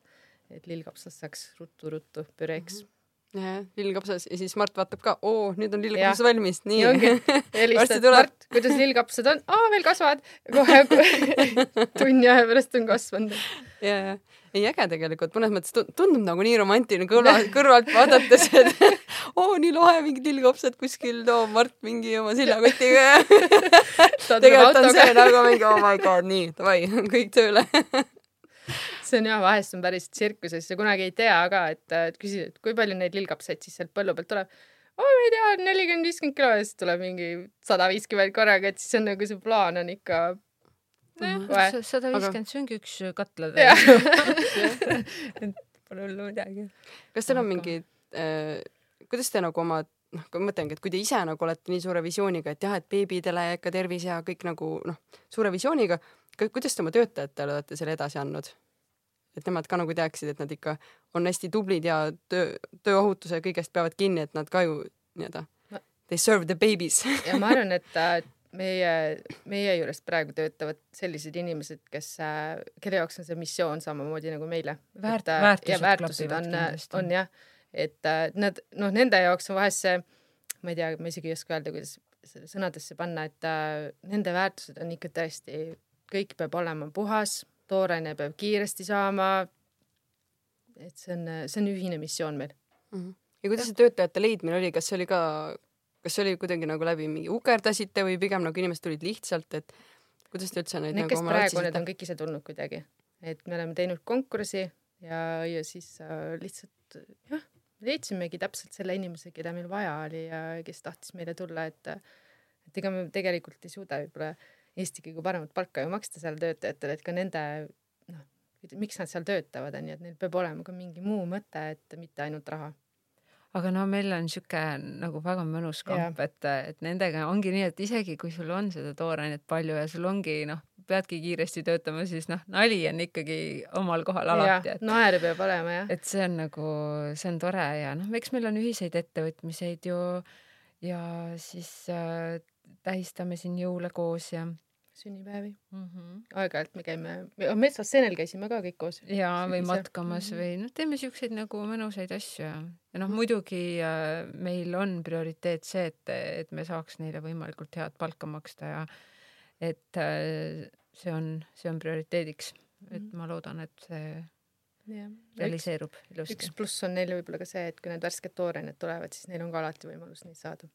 [SPEAKER 3] et lillkapsast saaks ruttu-ruttu püreeks mm. -hmm
[SPEAKER 1] lillkapsas ja siis Mart vaatab ka, oo, nüüd on lillkapsas valmis, nii.
[SPEAKER 3] helistad, Mart, kuidas lillkapsad on? aa, veel kasvavad. kohe tunni aja pärast on kasvanud.
[SPEAKER 1] ja, ja ei äge tegelikult, mõnes mõttes tundub nagu nii romantiline kõrva, kõrvalt vaadates, et oo nii lahe, mingid lillkopsad kuskil toob Mart mingi oma seljakotiga. Ja tegelikult on see nagu mingi oh my god, nii, davai, kõik tööle
[SPEAKER 3] see on jah, vahest on päris tsirkuses ja kunagi ei tea ka, et, et küsid, et kui palju neid lillkapsaid siis sealt põllu pealt tuleb. oo, ma ei tea, nelikümmend, viiskümmend kilo ja siis tuleb mingi sada viiskümmend korraga, et siis on nagu see plaan on ikka
[SPEAKER 2] sada viiskümmend, see ongi üks katla
[SPEAKER 3] et pole hullu midagi.
[SPEAKER 1] kas teil on mingid äh,, kuidas te nagu oma noh, ma mõtlengi, et kui te ise nagu olete nii suure visiooniga, et jah, et beebidele ikka tervis ja kõik nagu noh, suure visiooniga, kuidas te oma töötajatele olete selle edasi andnud? et nemad ka nagu teaksid, et nad ikka on hästi tublid ja töö, tööohutuse ja kõigest peavad kinni, et nad ka ju nii-öelda they serve the babies
[SPEAKER 3] ja ma arvan, et meie, meie juures praegu töötavad sellised inimesed, kes, kelle jaoks on see missioon samamoodi nagu meile.
[SPEAKER 2] Väärt, väärtused,
[SPEAKER 3] ja väärtused on, on jah, et nad noh, nende jaoks on vahest see ma ei tea, ma isegi ei oska öelda, kuidas sõnadesse panna, et äh, nende väärtused on ikka tõesti, kõik peab olema puhas, tooraine peab kiiresti saama. et see on, see on ühine missioon meil
[SPEAKER 1] mm. -hmm. ja kuidas see töötajate leidmine oli, kas see oli ka, kas see oli kuidagi nagu läbi mingi ukerdasite või pigem nagu inimesed tulid lihtsalt, et kuidas te üldse neid
[SPEAKER 3] Need,
[SPEAKER 1] nagu
[SPEAKER 3] kes praegu,
[SPEAKER 1] otsisite?
[SPEAKER 3] need on kõik ise tulnud kuidagi, et me oleme teinud konkursi ja, ja siis äh, lihtsalt jah, leidsimegi täpselt selle inimese, keda meil vaja oli ja kes tahtis meile tulla, et et ega me tegelikult ei suuda võib-olla Eesti kõige paremat palka ju maksta seal töötajatele, et ka nende noh, miks nad seal töötavad, onju, et neil peab olema ka mingi muu mõte, et mitte ainult raha.
[SPEAKER 2] aga no meil on sihuke nagu väga mõnus kamp, et, et nendega ongi nii, et isegi kui sul on seda toorainet palju ja sul ongi noh, peadki kiiresti töötama, siis noh, nali on ikkagi omal kohal alati, et
[SPEAKER 3] naeru peab olema jah.
[SPEAKER 2] et see on nagu, see on tore ja noh, eks meil on ühiseid ettevõtmiseid ju ja siis äh, tähistame siin jõule koos ja
[SPEAKER 3] sünnipäevi
[SPEAKER 2] mm. -hmm.
[SPEAKER 3] aeg-ajalt me käime, metsas seenel käisime ka kõik koos.
[SPEAKER 2] ja, või matkamas
[SPEAKER 3] Mhm.
[SPEAKER 2] või noh, teeme siukseid nagu mõnusaid asju ja, ja noh, muidugi äh, meil on prioriteet see, et, et me saaks neile võimalikult head palka maksta ja et äh, see on, see on prioriteediks, et
[SPEAKER 3] Mhm.
[SPEAKER 2] ma loodan, et see
[SPEAKER 3] üks,
[SPEAKER 2] realiseerub ilusti
[SPEAKER 3] üks. pluss on neil võib-olla ka see, et kui need värsked toorained tulevad, siis neil on ka alati võimalus neid saada.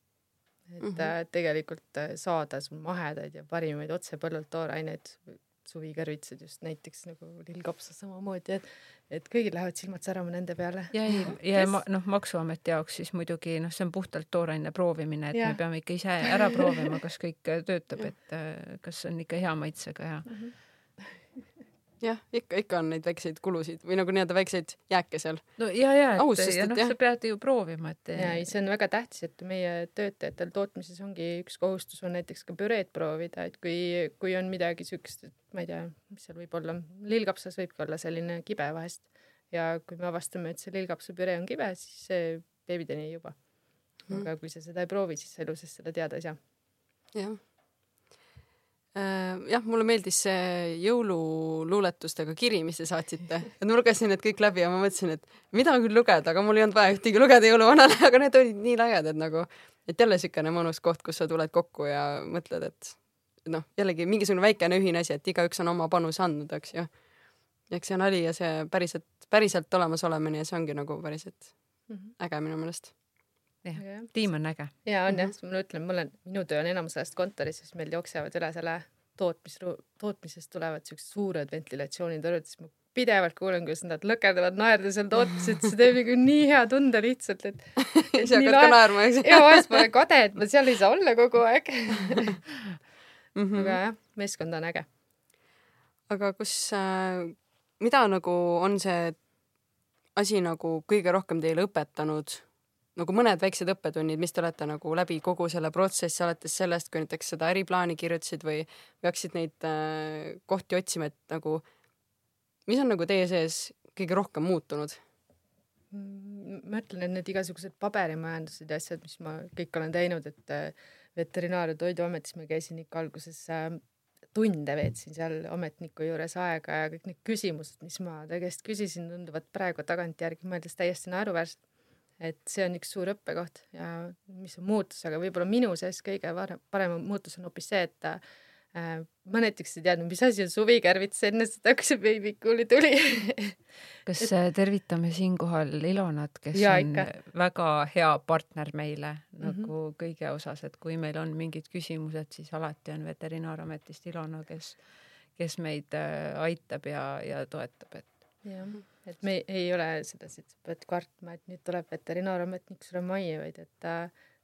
[SPEAKER 3] Et mm. -hmm. tegelikult äh, saada sul mahedaid ja parimaid otse põllult tooraineid, suvikõrvitsad just näiteks nagu lillkapsas samamoodi, et et kõigil lähevad silmad särama nende peale.
[SPEAKER 2] ja ei, ja ma, noh, Maksuameti jaoks siis muidugi noh, see on puhtalt tooraine proovimine, et ja. Me peame ikka ise ära proovima, kas kõik äh, töötab, et kas on ikka hea maitsega ja
[SPEAKER 1] jah, ikka, ikka on neid väikseid kulusid või nagu nii-öelda väikseid jääke seal.
[SPEAKER 2] no ja, ja, et
[SPEAKER 1] sest
[SPEAKER 2] ja
[SPEAKER 1] et
[SPEAKER 2] noh, sa pead ju proovima, et
[SPEAKER 3] ja ei, see on väga tähtis, et meie töötajatel tootmises ongi üks kohustus on näiteks ka püreed proovida, et kui, kui on midagi siukest, et ma ei tea, mis seal võib olla, lillkapsas võibki olla selline kibe vahest ja kui me avastame, et see lillkapsapüree on kibe, siis see beebideni ei juba.
[SPEAKER 1] Mhm.
[SPEAKER 3] aga kui sa seda ei proovi, siis sa elu sees seda teada ei saa.
[SPEAKER 1] jah. jah, mulle meeldis see jõululuuletustega kiri, mis te saatsite, et ma lugesin need kõik läbi ja ma mõtlesin, et mida küll lugeda, aga mul ei olnud vaja ühtegi lugeda jõuluvanale, aga need olid nii lagedad nagu, et jälle siukene mõnus koht, kus sa tuled kokku ja mõtled, et noh, jällegi mingisugune väikene ühine asi, et igaüks on oma panuse andnud, eks ju. eks see nali ja see päriselt, päriselt olemas olemine ja see ongi nagu päriselt äge minu meelest.
[SPEAKER 2] jah, tiim on äge.
[SPEAKER 3] ja on jah
[SPEAKER 1] Mhm.,
[SPEAKER 3] ma ütlen, mul on, minu töö on enamus ajast kontoris, siis meil jooksevad üle selle tootmis, tootmisest tulevad siuksed suured ventilatsioonitõrjud, siis ma pidevalt kuulen, kuidas nad lõkerdavad naerda seal tootmises, et see teeb nagu nii hea tunde lihtsalt, et
[SPEAKER 1] siis hakkad ka naerma, eks
[SPEAKER 3] ja vahest ma olen kade, et ma seal ei saa olla kogu aeg.
[SPEAKER 1] mm. -hmm.
[SPEAKER 3] aga jah, meeskond on äge.
[SPEAKER 1] aga kus äh,, mida nagu on see asi nagu kõige rohkem teile õpetanud, nagu mõned väiksed õppetunnid, mis te olete nagu läbi kogu selle protsessi, alates sellest, kui näiteks seda äriplaani kirjutasid või, või hakkasid neid äh, kohti otsima, et nagu mis on nagu teie sees kõige rohkem muutunud?
[SPEAKER 3] Ma ütlen, et need igasugused paberimajandused ja asjad, mis ma kõik olen teinud, et äh, Veterinaar- ja Toiduametis ma käisin ikka alguses äh, tunde veetsin seal ametniku juures aega ja kõik need küsimused, mis ma ta käest küsisin, tunduvad praegu tagantjärgi mõeldes täiesti naeruväärsed. Et see on üks suur õppekoht ja mis on muutus, aga võib-olla minu sees kõige parem muutus on hoopis see, et äh, ma näiteks ei teadnud, mis asi on suvikärvits enne seda, kui see beebikuuli tuli
[SPEAKER 2] kas et... tervitame siinkohal Ilonat, kes
[SPEAKER 3] Jaa,
[SPEAKER 2] on
[SPEAKER 3] ikka.
[SPEAKER 2] väga hea partner meile
[SPEAKER 3] Mhm.
[SPEAKER 2] nagu kõige osas, et kui meil on mingid küsimused, siis alati on Veterinaarametist Ilona, kes, kes meid äh, aitab ja, ja toetab, et
[SPEAKER 3] jah, et me ei, ole sedasi, et sa pead kartma, et nüüd tuleb veterinaarametnik sulle majja, vaid et ta,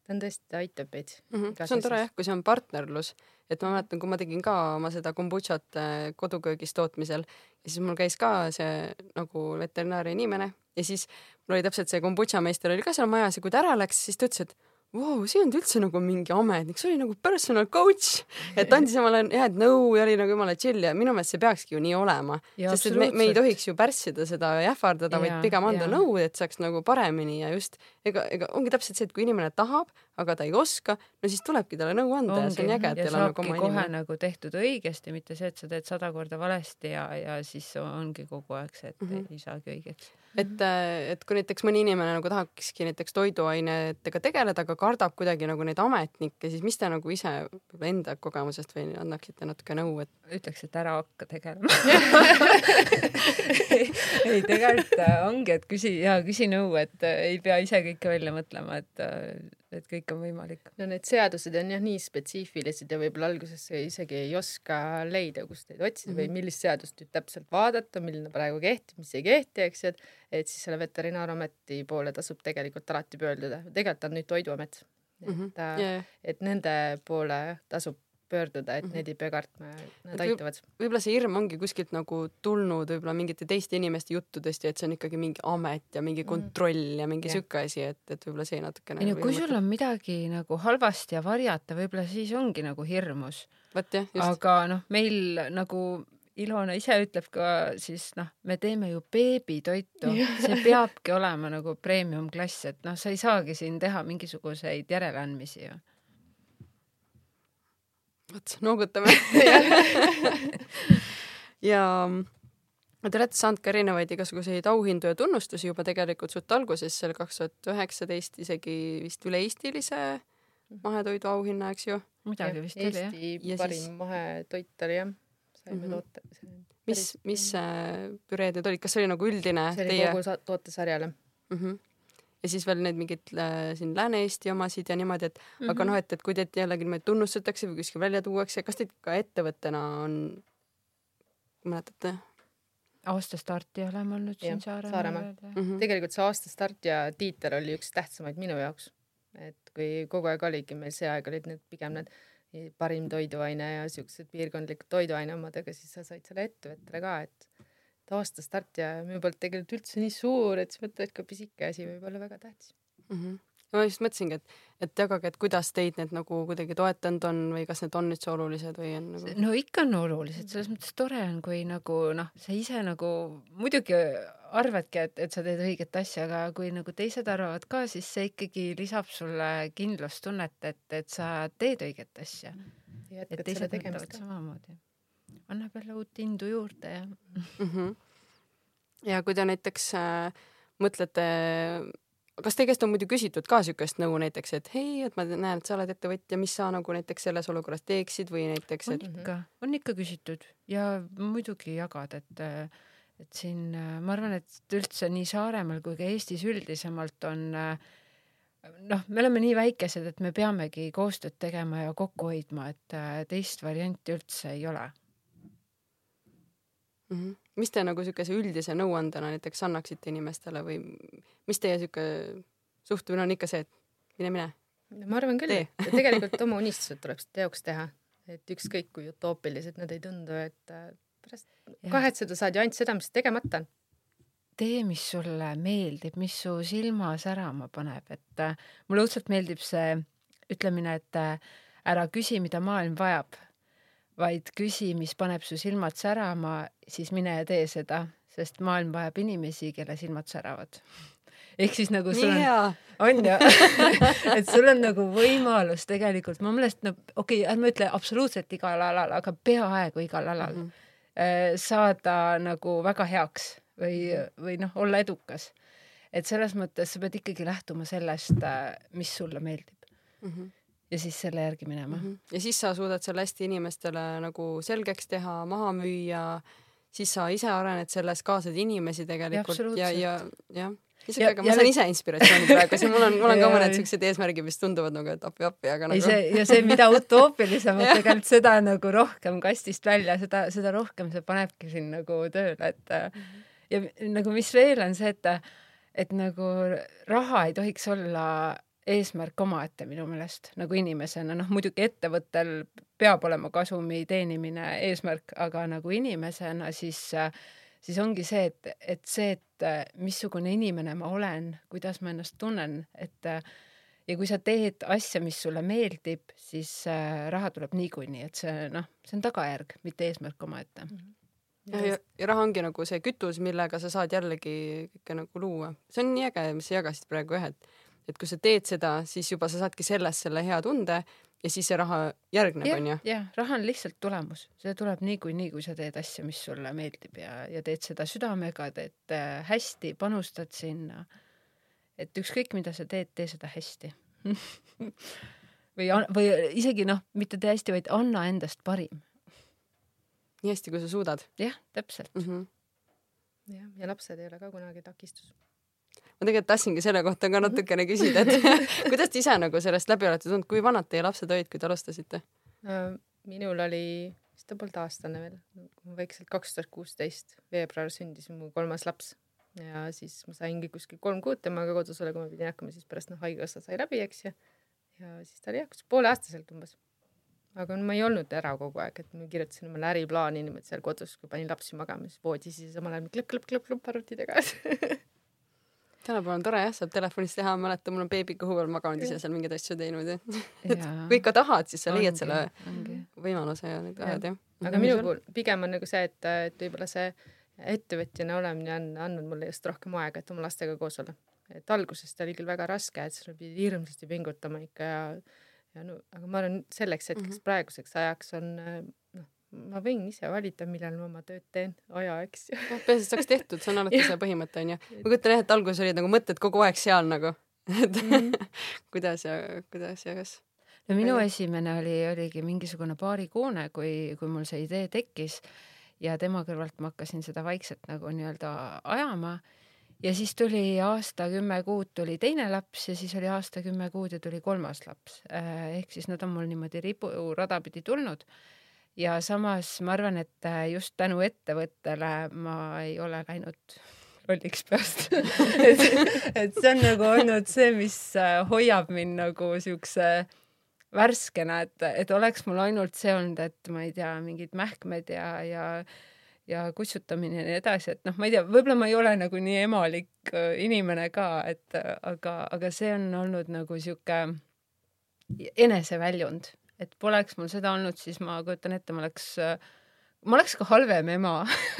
[SPEAKER 3] ta on tõesti, ta aitab meid
[SPEAKER 1] mm. -hmm. see on tore jah, kui see on partnerlus, et ma mäletan, kui ma tegin ka oma seda kombutšat äh, koduköögis tootmisel ja siis mul käis ka see nagu veterinaaria inimene ja siis mul oli täpselt see kombutšameister oli ka seal majas ja kui ta ära läks, siis ta ütles, et vau, see ei olnud üldse nagu mingi ametnik, see oli nagu personal coach, et andis omale head nõu ja oli nagu jumala chill ja minu meelest see peakski ju nii olema, sest et me, me ei tohiks ju pärssida seda ja ähvardada, vaid pigem anda
[SPEAKER 2] jaa.
[SPEAKER 1] nõu, et saaks nagu paremini ja just ega, ega ongi täpselt see, et kui inimene tahab, aga ta ei oska, no siis tulebki talle nõu anda ja see on äge, et
[SPEAKER 2] ja
[SPEAKER 1] teil on nagu oma
[SPEAKER 2] kohe
[SPEAKER 1] inimene.
[SPEAKER 2] nagu tehtud õigesti, mitte see, et sa teed sada korda valesti ja, ja siis ongi kogu aeg see, et mm. -hmm. ei saagi õigeks.
[SPEAKER 1] Et, et kui näiteks mõni inimene nagu tahakski näiteks toiduainetega tegeleda, aga kardab kuidagi nagu neid ametnikke, siis mis te nagu ise enda kogemusest või annaksite natuke nõu, et?
[SPEAKER 2] ütleks, et ära hakka tegelema ei, tegelikult äh, ongi, et küsi ja küsi nõu, et äh, ei pea ise kõike välja mõtlema, et, äh, et kõik on võimalik.
[SPEAKER 3] no need seadused on jah nii spetsiifilised ja võib-olla alguses isegi ei oska leida, kust neid otsida mm -hmm. või mhm. millist seadust nüüd täpselt vaadata, milline praegu kehtib, mis ei kehti, eks ju, et et siis selle Veterinaarameti poole tasub tegelikult alati pöörduda. tegelikult on nüüd Toiduamet. et mm, -hmm. yeah. et nende poole tasub pöörduda, et -hmm. neid ei pea kartma ja nad et aitavad võib.
[SPEAKER 1] võib-olla see hirm ongi kuskilt nagu tulnud võib-olla mingite teiste inimeste juttudest ja et see on ikkagi mingi amet ja mingi mhm. kontroll ja mingi sihuke asi, et, et võib-olla see natukene.
[SPEAKER 2] ei no kui sul on midagi nagu halvasti ja varjata, võib-olla siis ongi nagu hirmus.
[SPEAKER 1] vot jah, just.
[SPEAKER 2] aga noh, meil nagu Ilona ise ütleb ka siis noh, me teeme ju beebitoitu, see peabki olema nagu premium klass, et noh, sa ei saagi siin teha mingisuguseid järeleandmisi ju
[SPEAKER 1] vot, noogutame ja te olete saanud ka erinevaid igasuguseid auhindu ja tunnustusi juba tegelikult suht alguses, seal kaks tuhat üheksateist isegi vist üle-eestilise mahetoidu auhinna, eks ju?
[SPEAKER 2] midagi vist
[SPEAKER 3] oli jah. Eesti parim siis... mahetoit oli jah, saime mm -hmm. toote.
[SPEAKER 1] mis, mis äh, püreed need olid, kas see oli nagu üldine?
[SPEAKER 3] see oli teie... kogu tootesarjale
[SPEAKER 1] mm. -hmm ja siis veel need mingid äh, siin Lääne-Eesti omasid ja niimoodi, et mm -hmm. aga noh, et, et kui teid jällegi niimoodi tunnustatakse või kuskil välja tuuakse, kas teid ka ettevõttena on, mäletate?
[SPEAKER 2] aasta starti oleme olnud siin Saaremaal.
[SPEAKER 3] Saaremaal. Mm -hmm. tegelikult see aasta start ja tiiter oli üks tähtsamaid minu jaoks, et kui kogu aeg oligi meil see aeg olid need pigem need parim toiduaine ja siuksed piirkondlikud toiduaine omad, aga siis sa said selle ettevõttele ka, et aastastart ja minu poolt tegelikult üldse nii suur, et siis mõtled, et ka pisike asi võib olla väga tähtis
[SPEAKER 1] mm. -hmm. ma just mõtlesingi, et, et jagage, et kuidas teid need nagu kuidagi toetanud on või kas need on üldse olulised või on nagu?
[SPEAKER 2] no ikka on olulised, selles mõttes tore on, kui nagu noh, sa ise nagu muidugi arvadki, et, et sa teed õiget asja, aga kui nagu teised arvavad ka, siis see ikkagi lisab sulle kindlustunnet, et, et sa teed õiget asja. et teised mõtlevad samamoodi annab jälle uut indu juurde ja mm.
[SPEAKER 1] -hmm. ja kui te näiteks äh, mõtlete, kas teie käest on muidu küsitud ka siukest nõu näiteks, et hei, et ma näen, et sa oled ettevõtja, mis sa nagu näiteks selles olukorras teeksid või näiteks,
[SPEAKER 2] et. on ikka, on ikka küsitud ja muidugi jagad, et et siin ma arvan, et üldse nii Saaremaal kui ka Eestis üldisemalt on noh, me oleme nii väikesed, et me peamegi koostööd tegema ja kokku hoidma, et teist varianti üldse ei ole
[SPEAKER 1] mm. -hmm. mis te nagu siukese üldise nõuandena näiteks annaksite inimestele või mis teie siuke suhtumine on ikka see, et mine, mine?
[SPEAKER 3] ma arvan küll, et tegelikult oma unistused tuleb teoks teha, et ükskõik kui utoopilised nad ei tundu, et äh, pärast kahetseda saad ju ainult seda, mis tegemata on
[SPEAKER 2] tee, mis sulle meeldib, mis su silma särama paneb, et äh, mulle õudselt meeldib see ütlemine, et äh, ära küsi, mida maailm vajab, vaid küsi, mis paneb su silmad särama, siis mine ja tee seda, sest maailm vajab inimesi, kelle silmad säravad. ehk siis nagu sul on, on ju et sul on nagu võimalus tegelikult, mu meelest no okei okay,, ärme ütle absoluutselt igal alal, aga peaaegu igal alal mm -hmm. saada nagu väga heaks või, või noh, olla edukas. et selles mõttes sa pead ikkagi lähtuma sellest, äh, mis sulle meeldib mm. -hmm ja siis selle järgi minema mm. -hmm.
[SPEAKER 1] ja siis sa suudad selle hästi inimestele nagu selgeks teha, maha müüa, siis sa ise arened selles, kaasad inimesi tegelikult ja, ja, ja isegi, aga ma saan ise inspiratsiooni praegu, siin mul on, mul on ka mõned siuksed eesmärgid, mis tunduvad nagu, et appi-appi, aga nagu.
[SPEAKER 2] see ja see, mida utoopilisemalt tegelikult seda nagu rohkem kastist välja, seda, seda rohkem see panebki sind nagu tööle, et -hmm. ja nagu mis veel on see, et, et nagu raha ei tohiks olla eesmärk omaette minu meelest nagu inimesena, noh muidugi ettevõttel peab olema kasumi teenimine eesmärk, aga nagu inimesena siis, siis ongi see, et, et see, et missugune inimene ma olen, kuidas ma ennast tunnen, et ja kui sa teed asja, mis sulle meeldib, siis raha tuleb niikuinii, et see noh, see on tagajärg, mitte eesmärk omaette mm. -hmm
[SPEAKER 1] ja, ja, ja raha ongi nagu see kütus, millega sa saad jällegi kõike nagu luua. see on nii äge, mis sa jagasid praegu jah, et et kui sa teed seda, siis juba sa saadki sellest selle hea tunde ja siis see raha järgneb, onju?,
[SPEAKER 2] jah, raha on lihtsalt tulemus, see tuleb niikuinii, kui sa teed asja, mis sulle meeldib ja, ja teed seda südamega, teed äh, hästi, panustad sinna. et ükskõik, mida sa teed, tee seda hästi. või, või isegi noh, mitte tee hästi, vaid anna endast parim.
[SPEAKER 1] nii hästi, kui sa suudad
[SPEAKER 2] jah, täpselt.
[SPEAKER 1] mm. -hmm.
[SPEAKER 3] jah, ja lapsed ei ole ka kunagi takistus.
[SPEAKER 1] Ma tegelikult tahtsingi selle kohta ka natukene küsida, et kuidas te ise nagu sellest läbi olete tulnud, kui vanad teie lapsed olid, kui te alustasite?
[SPEAKER 3] minul oli vist ta polnud aastane veel, väikselt kaks tuhat kuusteist veebruar sündis mu kolmas laps ja siis ma saingi kuskil kolm kuud temaga kodus olla, kui ma pidin hakkama, siis pärast noh, haigekassa sai läbi, eks ju. ja siis ta oli jah, pooleaastaselt umbes. aga no ma ei olnud ära kogu aeg, et ma kirjutasin omale äriplaani niimoodi seal kodus, kui panin lapsi magama, siis voodis ja samal ajal klõpp-klõpp-klõpp-klõpp arvuti taga.
[SPEAKER 1] tänapäeval on tore jah, saab telefonis teha, ma mäletan, mul on beebi kõhu peal maganud ise seal mingeid asju teinud ja kui ikka tahad, siis sa leiad selle võimaluse ja need ajad jah.
[SPEAKER 3] aga minu puhul pigem on nagu see, et, et võib-olla see ettevõtjana olemine on andnud mulle just rohkem aega, et oma lastega koos olla. et alguses ta oli küll väga raske, et sa pidid hirmsasti pingutama ikka ja, ja no aga ma arvan, selleks hetkeks mm -hmm. praeguseks ajaks on ma võin ise valida, millal ma oma tööd teen, aja, eks ju.
[SPEAKER 1] peaasi, et saaks tehtud, see on alati see põhimõte onju. ma kujutan jah, et alguses olid nagu mõtted kogu aeg seal nagu, et mm -hmm. kuidas ja kuidas ja kas.
[SPEAKER 2] no minu
[SPEAKER 1] Aga-
[SPEAKER 2] esimene oli, oligi mingisugune paarikuune, kui, kui mul see idee tekkis ja tema kõrvalt ma hakkasin seda vaikselt nagu nii-öelda ajama ja siis tuli aasta kümme kuud tuli teine laps ja siis oli aasta kümme kuud ja tuli kolmas laps. ehk siis nad on mul niimoodi riburada pidi tulnud ja samas ma arvan, et äh, just tänu ettevõttele ma ei ole läinud lolliks peast. Et, et see on nagu olnud see, mis äh, hoiab mind nagu siukse värskena, et, et oleks mul ainult see olnud, et ma ei tea, mingid mähkmed ja, ja ja kutsutamine ja nii edasi, et noh, ma ei tea, võib-olla ma ei ole nagu nii emalik äh, inimene ka, et aga, aga see on olnud nagu sihuke eneseväljund, et poleks mul seda olnud, siis ma kujutan ette, ma oleks, ma oleks ka halvem ema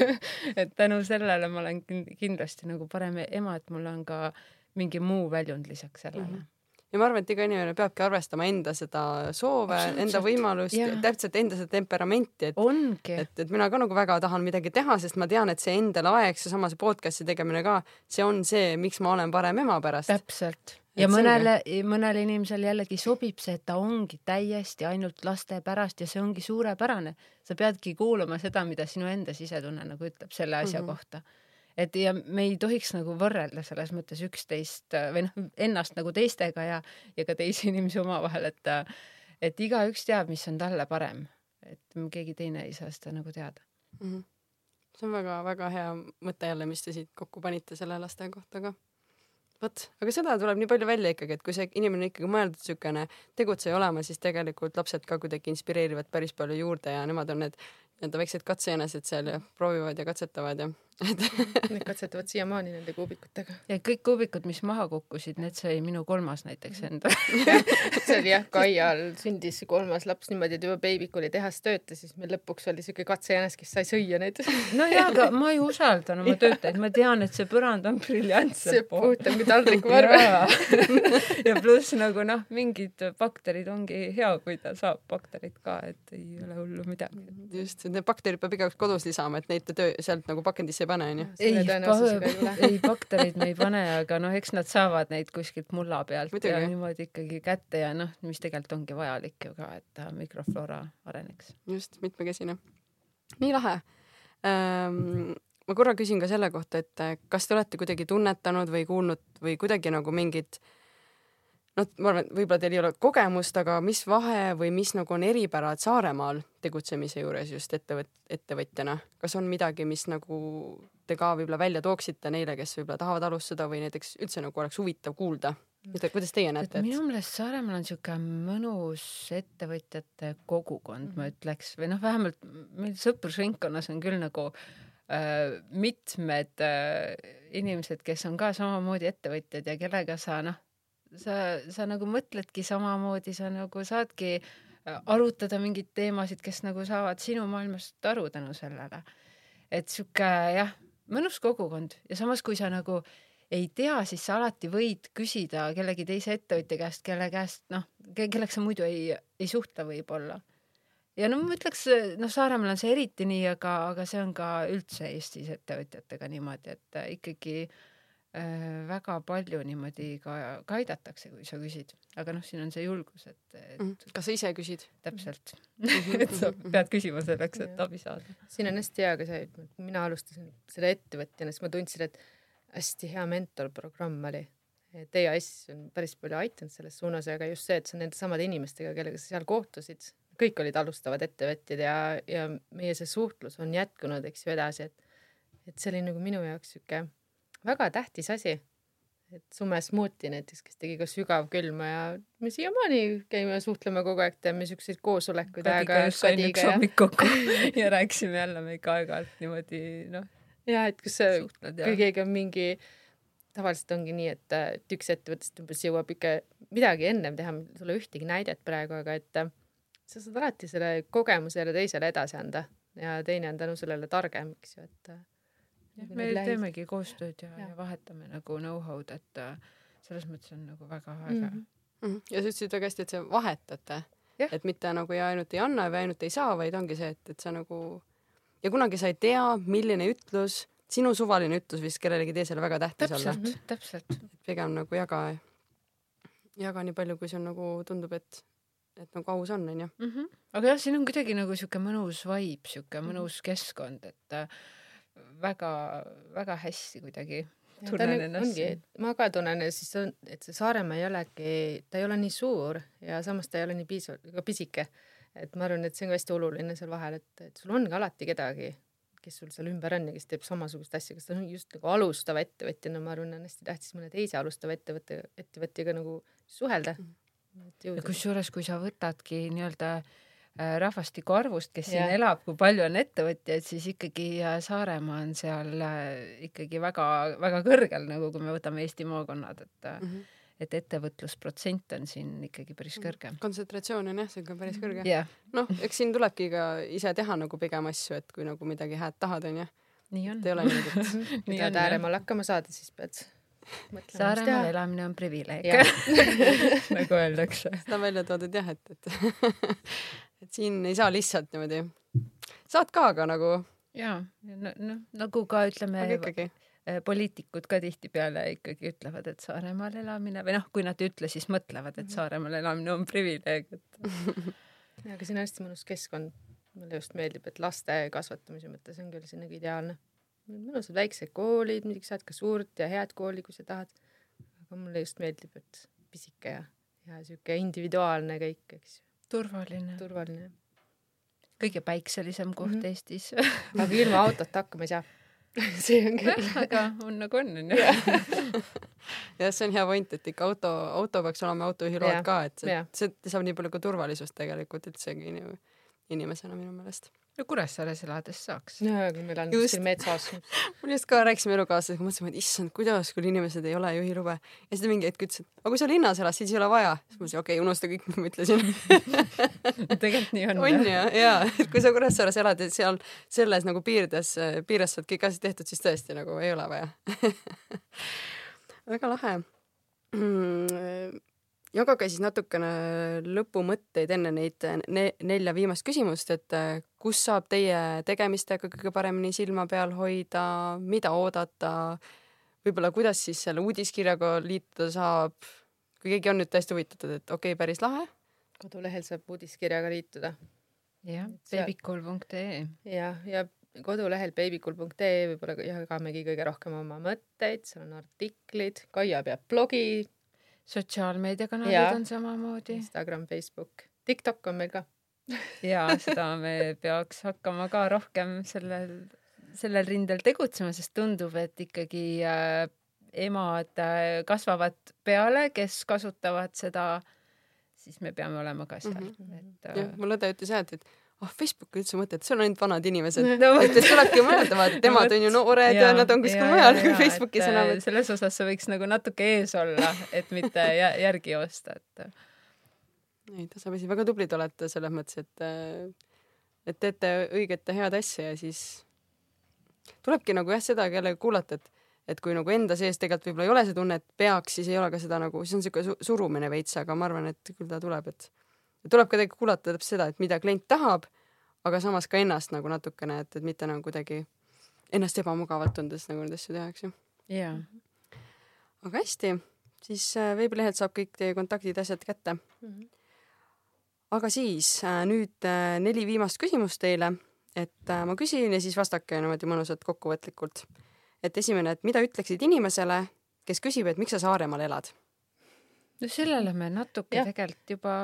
[SPEAKER 2] et tänu sellele ma olen kin- kindlasti nagu parem ema, et mul on ka mingi muu väljund lisaks sellele mm. -hmm
[SPEAKER 1] ja ma arvan, et iga inimene peabki arvestama enda seda soove, enda võimalust täpselt enda seda temperamenti, et
[SPEAKER 2] ongi.
[SPEAKER 1] et, et mina ka nagu väga tahan midagi teha, sest ma tean, et see endale aeg, seesama see podcast'i tegemine ka, see on see, miks ma olen parem ema pärast.
[SPEAKER 2] täpselt. Ja mõnele, mõnele inimesele jällegi sobib see, et ta ongi täiesti ainult laste pärast ja see ongi suurepärane. sa peadki kuulama seda, mida sinu enda sisetunne nagu ütleb selle asja mm. -hmm. kohta. et ja me ei tohiks nagu võrrelda selles mõttes üksteist äh, või noh, ennast nagu teistega ja, ja ka teisi inimesi omavahel, et et igaüks teab, mis on talle parem. et keegi teine ei saa seda nagu teada.
[SPEAKER 1] Mhm. see on väga-väga hea mõte jälle, mis te siit kokku panite selle laste kohta ka. vot, aga seda tuleb nii palju välja ikkagi, et kui see inimene ikkagi mõeldud niisugune tegutseja olema, siis tegelikult lapsed ka kuidagi inspireerivad päris palju juurde ja nemad on need nii-öelda väiksed katsejänesed seal ja proovivad ja katsetavad ja et
[SPEAKER 3] Need katsetavad siiamaani nende kuubikutega.
[SPEAKER 2] ja kõik kuubikud, mis maha kukkusid, need sai minu kolmas näiteks enda.
[SPEAKER 3] see oli jah, Kaial sündis kolmas laps niimoodi, et juba beebik oli tehas töötas, siis meil lõpuks oli siuke katsejänes, kes sai süüa neid.
[SPEAKER 2] no jaa, aga ma ei usalda oma töötajaid, ma tean, et see põrand on
[SPEAKER 3] see
[SPEAKER 2] briljantselt
[SPEAKER 3] puhtam kui taldrikuvarv.
[SPEAKER 2] ja, ja pluss nagu noh, mingid bakterid ongi hea, kui ta saab bakterid ka, et ei ole hullu midagi.
[SPEAKER 1] just, need bakterid peab igaks kodus lisama, et neid te töö sealt nagu pakendisse ei pane onju.
[SPEAKER 2] ei
[SPEAKER 3] ei
[SPEAKER 2] bakterid me ei pane, aga noh, eks nad saavad neid kuskilt mulla pealt
[SPEAKER 1] Muidugi.
[SPEAKER 2] ja niimoodi ikkagi kätte ja noh, mis tegelikult ongi vajalik ju ka, et ta mikroflora areneks.
[SPEAKER 1] just, mitmekesine. nii lahe ähm,. ma korra küsin ka selle kohta, et äh, kas te olete kuidagi tunnetanud või kuulnud või kuidagi nagu mingit noh, ma arvan, et võib-olla teil ei ole kogemust, aga mis vahe või mis nagu on eripärad Saaremaal tegutsemise juures just ettevõt-, ettevõtjana, kas on midagi, mis nagu te ka võib-olla välja tooksite neile, kes võib-olla tahavad alustada või näiteks üldse nagu oleks huvitav kuulda, kuidas teie
[SPEAKER 2] et
[SPEAKER 1] näete,
[SPEAKER 2] minu meelest Saaremaal on siuke mõnus ettevõtjate kogukond, ma
[SPEAKER 1] Mhm.
[SPEAKER 2] ütleks, või noh, vähemalt meil sõprusringkonnas on küll nagu äh, mitmed äh, inimesed, kes on ka samamoodi ettevõtjad ja kellega sa noh, sa, sa nagu mõtledki samamoodi, sa nagu saadki äh, arutada mingeid teemasid, kes nagu saavad sinu maailmast aru tänu sellele. et sihuke jah, mõnus kogukond ja samas, kui sa nagu ei tea, siis sa alati võid küsida kellegi teise ettevõtja käest, kelle käest noh, kelleks sa muidu ei, ei suhtle võib-olla. ja no ma ütleks, noh, Saaremaal on see eriti nii, aga, aga see on ka üldse Eestis ettevõtjatega niimoodi, et ikkagi äh, väga palju niimoodi ka, ka aidatakse, kui sa küsid, aga noh, siin on see julgus, et, et
[SPEAKER 1] Mhm. kas sa ise küsid?
[SPEAKER 2] täpselt et sa pead küsima selleks, et abi saada.
[SPEAKER 3] siin on hästi hea ka see, et mina alustasin selle ettevõtjana, siis ma tundsin, et hästi hea mentorprogramm oli. et EAS on päris palju aidanud selles suunas, aga just see, et sa nende samade inimestega, kellega sa seal kohtusid, kõik olid alustavad ettevõtjad ja, ja meie see suhtlus on jätkunud, eks ju, edasi, et et see oli nagu minu jaoks sihuke väga tähtis asi. et Sume Smuuti näiteks, kes tegi ka sügavkülma ja me siiamaani käime, suhtleme kogu aeg, teeme siukseid koosolekuid
[SPEAKER 2] just sain üks hommik kokku ja rääkisime jälle ikka aeg-ajalt niimoodi noh,
[SPEAKER 3] ja et kus see
[SPEAKER 2] suhtled
[SPEAKER 3] kui keegi on mingi, tavaliselt ongi nii, et, et üks ettevõttest umbes jõuab ikka midagi ennem teha, mul ei ole ühtegi näidet praegu, aga et sa saad alati selle kogemuse jälle teisele edasi anda ja teine on tänu sellele targem, eks ju, et.
[SPEAKER 2] Me teemegi koostööd ja,
[SPEAKER 3] Ja.
[SPEAKER 2] ja vahetame nagu know-how'd, et äh, selles mõttes on nagu väga äge
[SPEAKER 3] mm.
[SPEAKER 2] mm.
[SPEAKER 3] -hmm.
[SPEAKER 1] Mhm. ja sa ütlesid väga hästi, et see vahetate. Et mitte nagu ja ainult ei anna või ainult ei saa, vaid ongi see, et, et sa nagu ja kunagi sa ei tea, milline ütlus, sinu suvaline ütlus vist kellelegi teisele väga tähtis olla.
[SPEAKER 2] täpselt, täpselt.
[SPEAKER 1] pigem nagu jaga, jaga nii palju, kui sul nagu tundub, et, et nagu aus on, onju.
[SPEAKER 2] Mhm. aga jah, siin on kuidagi nagu sihuke mõnus vibe, sihuke
[SPEAKER 3] Mhm.
[SPEAKER 2] mõnus keskkond, et äh, väga-väga hästi kuidagi
[SPEAKER 3] ta
[SPEAKER 2] tunnen
[SPEAKER 3] on,
[SPEAKER 2] ennast
[SPEAKER 3] ongi ma ka tunnen ja siis on, et see Saaremaa ei olegi, ta ei ole nii suur ja samas ta ei ole nii piisavalt, ka pisike. et ma arvan, et see on ka hästi oluline seal vahel, et, et sul on ka alati kedagi, kes sul seal ümber on ja kes teeb samasugust asja, kas ta on just nagu alustava ettevõtjana, ma arvan, on hästi tähtis mõne teise alustava ettevõtte, ettevõtjaga nagu suhelda.
[SPEAKER 2] ja kusjuures, kui sa võtadki nii-öelda äh, rahvastiku arvust, kes siin
[SPEAKER 3] Jah.
[SPEAKER 2] elab, kui palju on ettevõtjaid, siis ikkagi äh, Saaremaa on seal äh, ikkagi väga-väga kõrgel, nagu kui me võtame Eesti maakonnad, et mm, -hmm. et ettevõtlusprotsent on siin ikkagi päris kõrge.
[SPEAKER 1] kontsentratsioon on jah, see on ka päris kõrge.
[SPEAKER 2] jah,
[SPEAKER 1] noh, eks siin tulebki ka ise teha nagu pigem asju, et kui nagu midagi head tahad, onju.
[SPEAKER 2] nii on
[SPEAKER 1] et ei. ole niimoodi, et
[SPEAKER 3] kui
[SPEAKER 2] nii
[SPEAKER 3] tahad ääremaal hakkama saada, siis pead
[SPEAKER 2] Saaremaal elamine on privileeg nagu öeldakse.
[SPEAKER 1] seda on välja toodud jah, et, et et siin ei saa lihtsalt niimoodi, saad ka, aga nagu,
[SPEAKER 2] ja, noh, nagu ka ütleme
[SPEAKER 1] aga ikkagi.
[SPEAKER 2] eh, poliitikud ka tihtipeale ikkagi ütlevad, et Saaremaal elamine või noh, kui nad ei ütle, siis mõtlevad, et Saaremaal elamine on privileeg, et
[SPEAKER 3] Ja, aga siin on hästi mõnus keskkond. mulle just meeldib, et laste kasvatamise mõttes on küll siin nagu ideaalne. Mõnusad väiksed koolid, muidugi saad ka suurt ja head kooli, kui sa tahad. aga mulle just meeldib, et pisike ja, ja sihuke individuaalne kõik, eks ju,
[SPEAKER 2] turvaline.
[SPEAKER 3] turvaline.
[SPEAKER 2] kõige päikselisem koht mm. -hmm. Eestis.
[SPEAKER 3] aga ilma autota hakkama ei saa. see on küll.
[SPEAKER 2] aga on nagu on, onju.
[SPEAKER 1] jah, see on hea point, et ikka auto, auto peaks olema autojuhiload
[SPEAKER 3] Jah,
[SPEAKER 1] ka, et see see lisab nii palju ka turvalisust tegelikult üldsegi inim- inimesena minu meelest.
[SPEAKER 2] No Kuressaares elades saaks.
[SPEAKER 3] jaa, aga meil on
[SPEAKER 1] Just.
[SPEAKER 3] kuskil metsas.
[SPEAKER 1] mul just ka rääkisime elukaaslasega, mõtlesime, et issand, kuidas küll inimesed ei ole juhilube ja siis ta mingi hetk ütles, et aga kui sa linnas elad, siis ei ole vaja. siis ma mõtlesin, okei okay,, unusta kõik, mis ma ütlesin.
[SPEAKER 2] tegelikult nii on.
[SPEAKER 1] on ju, jaa, et kui sa Kuressaares elad ja seal selles nagu piirides, piires saad kõik asjad tehtud, siis tõesti nagu ei ole vaja. väga lahe mm,. Jagage siis natukene lõpumõtteid enne neid ne nelja viimast küsimust, et kus saab teie tegemistega kõige paremini silma peal hoida, mida oodata, võib-olla kuidas siis selle uudiskirjaga liituda saab, kui keegi on nüüd täiesti huvitatud, et okei okay,, päris lahe,
[SPEAKER 3] kodulehel saab uudiskirjaga liituda.
[SPEAKER 2] Jah, babycool.ee.
[SPEAKER 3] ja, ja kodulehel babycool.ee võib-olla jagamegi kõige rohkem oma mõtteid, seal on artiklid, Kaia peab blogi,
[SPEAKER 2] sotsiaalmeediakanalid on samamoodi
[SPEAKER 3] Instagram, Facebook, TikTok on meil ka.
[SPEAKER 2] ja seda me peaks hakkama ka rohkem sellel, sellel rindel tegutsema, sest tundub, et ikkagi äh, emad äh, kasvavad peale, kes kasutavad seda, siis me peame olema ka seal mm. -hmm. et
[SPEAKER 1] jah
[SPEAKER 2] äh,,
[SPEAKER 1] mul õde ütles jah, et, et oh, Facebooki üldse mõtet, seal on ainult vanad inimesed.
[SPEAKER 2] No
[SPEAKER 1] et, tulebki mõelda, vaata, et emad on ju noored ja, ja nad on kuskil mujal kui Facebookis enam,
[SPEAKER 2] et
[SPEAKER 1] et
[SPEAKER 2] selles osas sa võiks nagu natuke ees olla, et mitte jä- järgi joosta, et.
[SPEAKER 1] Ei tasapisi väga tublid olete selles mõttes, et et teete õiget ja head asja ja siis tulebki nagu jah, seda jälle kuulata, et et kui nagu enda sees tegelikult võib-olla ei ole see tunne, et peaks, siis ei ole ka seda nagu, siis on niisugune su surumine veits, aga ma arvan, et küll ta tuleb, et tuleb tegelikult kuulata täpselt seda, et mida klient tahab, aga samas ka ennast nagu natukene, et, et mitte nagu kuidagi ennast ebamugavalt tundes nagu neid asju teha, eks ju.
[SPEAKER 2] jaa.
[SPEAKER 1] aga hästi, siis äh, veebilehelt saab kõik teie kontaktid, asjad kätte mm. -hmm. aga siis äh, nüüd äh, neli viimast küsimust teile, et ma küsin ja siis vastake niimoodi mõnusalt kokkuvõtlikult. et esimene, et mida ütleksid inimesele, kes küsib, et miks sa Saaremaal elad
[SPEAKER 2] no sellele me natuke ja. tegelikult juba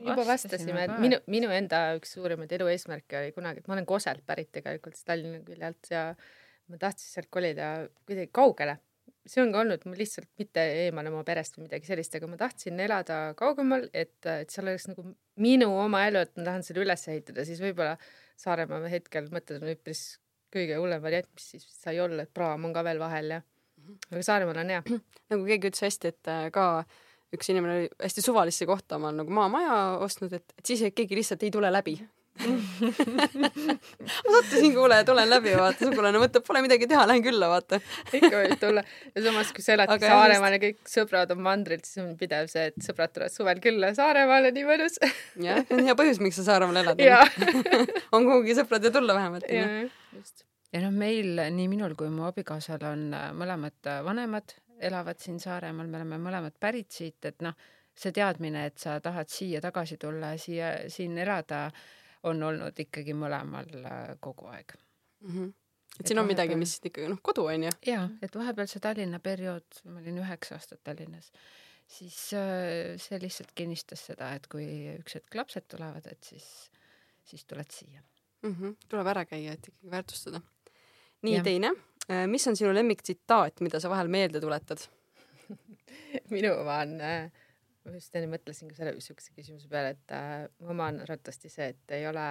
[SPEAKER 3] juba vastasime, et minu, minu enda üks suurimaid elu eesmärke oli kunagi, et ma olen Koselt pärit tegelikult Tallinna küljelt ja ma tahtsin sealt kolida kuidagi kaugele. see on ka olnud mul lihtsalt mitte eemale oma perest või midagi sellist, aga ma tahtsin elada kaugemal, et, et seal oleks nagu minu oma elu, et ma tahan selle üles ehitada, siis võib-olla Saaremaa hetkel mõtted on üpris kõige hullem variant, mis siis sai olla, et praam on ka veel vahel ja mhm. aga Saaremaal on hea.
[SPEAKER 1] nagu keegi ütles hästi, et äh, ka üks inimene oli hästi suvalisse kohta omal nagu maamaja ostnud, et, et siis keegi lihtsalt ei tule läbi ma sattusin, kuule, tulen läbi, vaata, sugulane mõtleb, pole midagi teha, lähen külla, vaata.
[SPEAKER 3] ikka võib tulla. ja samas, kui sa eladki Saaremaal ja kõik sõbrad on mandrilt, siis on pidev see, et sõbrad tulevad suvel külla Saaremaale, nii mõnus.
[SPEAKER 1] jah, see on hea põhjus, miks sa Saaremaal elad on kuhugi sõprade tulla vähemalt.
[SPEAKER 2] just. ja noh, meil, nii minul kui mu abikaasal on äh, mõlemad äh, vanemad elavad siin Saaremaal, me oleme mõlemad pärit siit, et noh, see teadmine, et sa tahad siia tagasi tulla siia, siin elada, on olnud ikkagi mõlemal äh, kogu aeg
[SPEAKER 1] mm. -hmm. et, et siin on vahepeal... midagi, mis ikkagi noh, kodu on ju.
[SPEAKER 2] jaa, et vahepeal see Tallinna periood, ma olin üheksa aastat Tallinnas, siis äh, see lihtsalt kinnistas seda, et kui üks hetk lapsed tulevad, et siis, siis tuled siia
[SPEAKER 1] mm. -hmm. tuleb ära käia, et ikkagi väärtustada. nii, teine mis on sinu lemmiktsitaat, mida sa vahel meelde tuletad?
[SPEAKER 3] Minu oma on äh, ma just enne mõtlesin ka selle niisuguse küsimuse peale, et äh, mu oma on ratasti see, et ei ole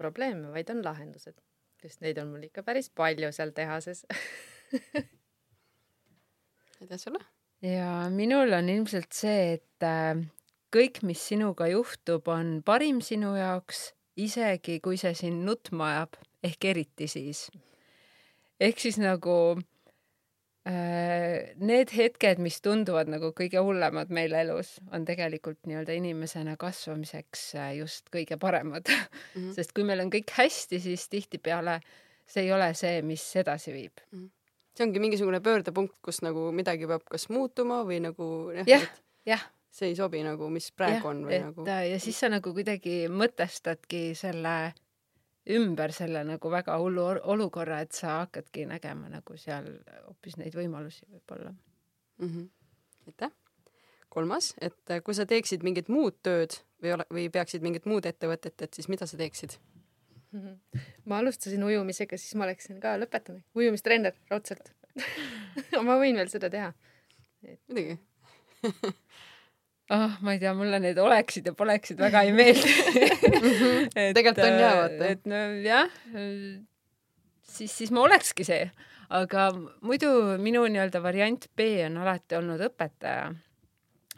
[SPEAKER 3] probleeme, vaid on lahendused, sest neid on mul ikka päris palju seal tehases.
[SPEAKER 1] Aitäh sulle!
[SPEAKER 2] ja minul on ilmselt see, et äh, kõik, mis sinuga juhtub, on parim sinu jaoks, isegi kui see sind nutma ajab, ehk eriti siis ehk siis nagu äh, need hetked, mis tunduvad nagu kõige hullemad meil elus, on tegelikult nii-öelda inimesena kasvamiseks äh, just kõige paremad mm. -hmm. sest kui meil on kõik hästi, siis tihtipeale see ei ole see, mis edasi viib mm. -hmm.
[SPEAKER 1] see ongi mingisugune pöördepunkt, kus nagu midagi peab kas muutuma või nagu
[SPEAKER 2] jah, jah, jah
[SPEAKER 1] see ei sobi nagu, mis praegu ja, on või
[SPEAKER 2] et,
[SPEAKER 1] nagu.
[SPEAKER 2] ja siis sa nagu kuidagi mõtestadki selle ümber selle nagu väga hullu olukorra, et sa hakkadki nägema nagu seal hoopis neid võimalusi võib-olla mm.
[SPEAKER 1] -hmm. aitäh. kolmas, et äh, kui sa teeksid mingit muud tööd või ole, või peaksid mingit muud ettevõtet, et siis mida sa teeksid
[SPEAKER 3] mm? -hmm. ma alustasin ujumisega, siis ma oleksin ka lõpetanud, ujumistreener raudselt ma võin veel seda teha
[SPEAKER 1] et.... muidugi
[SPEAKER 2] oh, ma ei tea, mulle need oleksid ja poleksid väga ei meeldi.
[SPEAKER 1] Tegelikult on jah, vaata.
[SPEAKER 2] et no jah, siis, siis ma olekski see, aga muidu minu nii-öelda variant B on alati olnud õpetaja.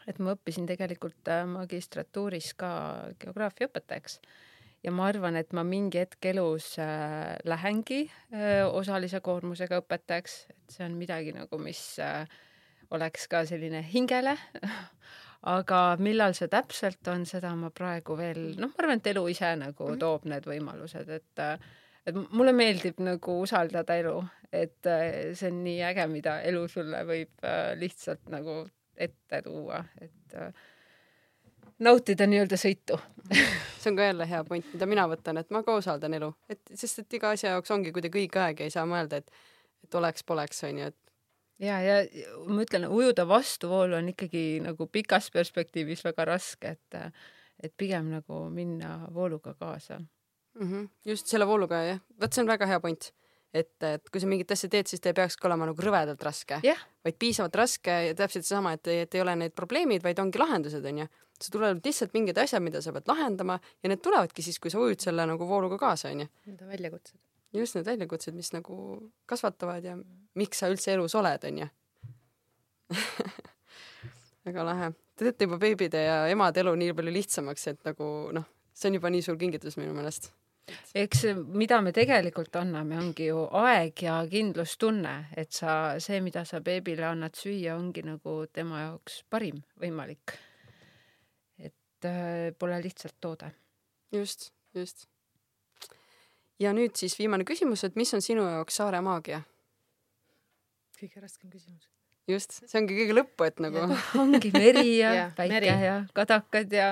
[SPEAKER 2] et ma õppisin tegelikult äh, magistratuuris ka geograafia õpetajaks ja ma arvan, et ma mingi hetk elus äh, lähengi äh, osalise koormusega õpetajaks, et see on midagi nagu, mis äh, oleks ka selline hingele aga millal see täpselt on, seda ma praegu veel, noh, ma arvan, et elu ise nagu -hmm. toob need võimalused, et et mulle meeldib nagu usaldada elu, et äh, see on nii äge, mida elu sulle võib äh, lihtsalt nagu ette tuua, et äh, nautida nii-öelda sõitu
[SPEAKER 1] see on ka jälle hea point, mida mina võtan, et ma ka usaldan elu, et sest et iga asja jaoks ongi kuidagi õige aeg ja ei saa mõelda, et et oleks-poleks onju, et
[SPEAKER 2] ja, ja ma ütlen, ujuda vastuvoolu on ikkagi nagu pikas perspektiivis väga raske, et, et pigem nagu minna vooluga kaasa
[SPEAKER 1] mm. -hmm. just selle vooluga jah, vot see on väga hea point, et, et kui sa mingit asja teed, siis ta ei peakski olema nagu rõvedalt raske
[SPEAKER 2] yeah.,
[SPEAKER 1] vaid piisavalt raske ja täpselt seesama, et, et ei ole need probleemid, vaid ongi lahendused, onju. sa tulevad lihtsalt mingid asjad, mida sa pead lahendama ja need tulevadki siis, kui sa ujud selle nagu vooluga kaasa, onju.
[SPEAKER 3] Need on väljakutsed
[SPEAKER 1] just need väljakutsed, mis nagu kasvatavad ja miks sa üldse elus oled, onju väga lahe. Te teete juba beebide ja emade elu nii palju lihtsamaks, et nagu noh, see on juba nii suur kingitus minu meelest.
[SPEAKER 2] eks mida me tegelikult anname, ongi ju aeg ja kindlustunne, et sa, see, mida sa beebile annad süüa, ongi nagu tema jaoks parim võimalik. et äh, pole lihtsalt toode.
[SPEAKER 1] just, just. Ja nüüd siis viimane küsimus, et mis on sinu jaoks saare maagia?
[SPEAKER 3] kõige raskem küsimus.
[SPEAKER 1] just, see ongi kõige lõppu, et nagu
[SPEAKER 2] ongi meri ja
[SPEAKER 3] Jah,
[SPEAKER 2] päike
[SPEAKER 3] meri.
[SPEAKER 2] ja kadakad ja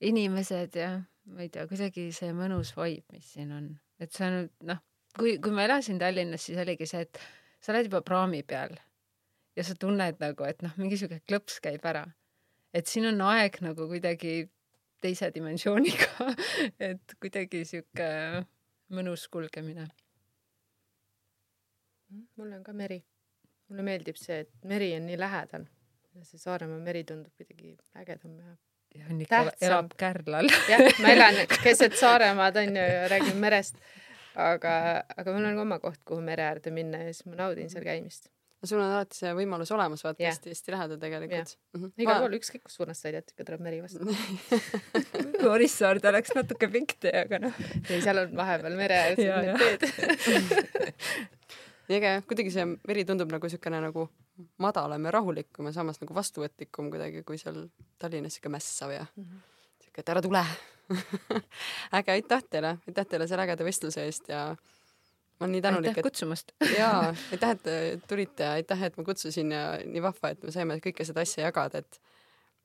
[SPEAKER 2] inimesed ja ma ei tea, kuidagi see mõnus vibe, mis siin on, et see on noh, kui, kui ma elasin Tallinnas, siis oligi see, et sa oled juba praami peal ja sa tunned nagu, et noh, mingi sihuke klõps käib ära. et siin on aeg nagu kuidagi teise dimensiooniga et kuidagi sihuke mõnus kulgemine.
[SPEAKER 3] mulle on ka meri. mulle meeldib see, et meri on nii lähedal ja see Saaremaa meri tundub kuidagi ägedam ja
[SPEAKER 2] ja on ikka,
[SPEAKER 3] Tähtsam.
[SPEAKER 2] elab Kärlal
[SPEAKER 3] jah, ma elan keset Saaremaad onju ja räägin merest. aga, aga mul on ka oma koht, kuhu mere äärde minna ja siis ma naudin seal käimist.
[SPEAKER 1] Sul on alati see võimalus olemas, vaata
[SPEAKER 3] Jah.
[SPEAKER 1] hästi-hästi lähedal tegelikult. Mhm.
[SPEAKER 3] igal pool, ükskõik kus suunas sa sõidad, ikka tuleb meri vastu.
[SPEAKER 2] Orissaarde oleks natuke pikk tee, aga noh.
[SPEAKER 3] ei, seal on vahepeal mere ääres need teed.
[SPEAKER 1] nii äge jah, kuidagi see meri tundub nagu siukene nagu madalam ja rahulikum ja samas nagu vastuvõtlikum kuidagi, kui seal Tallinnas siuke mässav ja siuke, et ära tule äge, aitäh teile, aitäh teile selle ägeda vestluse eest ja ma olen nii tänulik,
[SPEAKER 2] aitäh
[SPEAKER 1] et
[SPEAKER 2] kutsumast.
[SPEAKER 1] jaa, aitäh, et te tulite aitäh, et ma kutsusin ja nii vahva, et me saime kõike seda asja jagada, et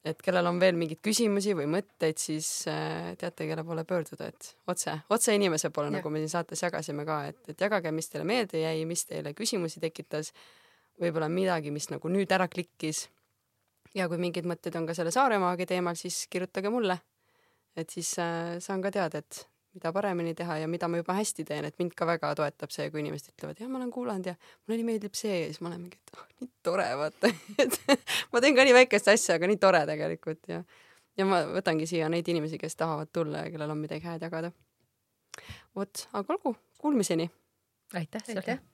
[SPEAKER 1] et kellel on veel mingeid küsimusi või mõtteid, siis äh, teate, kelle poole pöörduda, et otse, otse inimese poole, nagu me siin saates jagasime ka, et, et jagage, mis teile meelde jäi, mis teile küsimusi tekitas, võib-olla midagi, mis nagu nüüd ära klikkis. ja kui mingeid mõtteid on ka selle Saaremaagi teemal, siis kirjutage mulle. et siis äh, saan ka teada, et mida paremini teha ja mida ma juba hästi teen, et mind ka väga toetab see, kui inimesed ütlevad, jah, ma olen kuulanud ja mulle nii meeldib see. Ja siis ma olen mingi, et oh, nii tore, vaata. Et ma teen ka nii väikest asja, aga nii tore tegelikult ja ja ma võtangi siia neid inimesi, kes tahavad tulla ja kellel on midagi head jagada. vot, aga olgu, kuulmiseni.
[SPEAKER 2] aitäh sulle
[SPEAKER 3] aitäh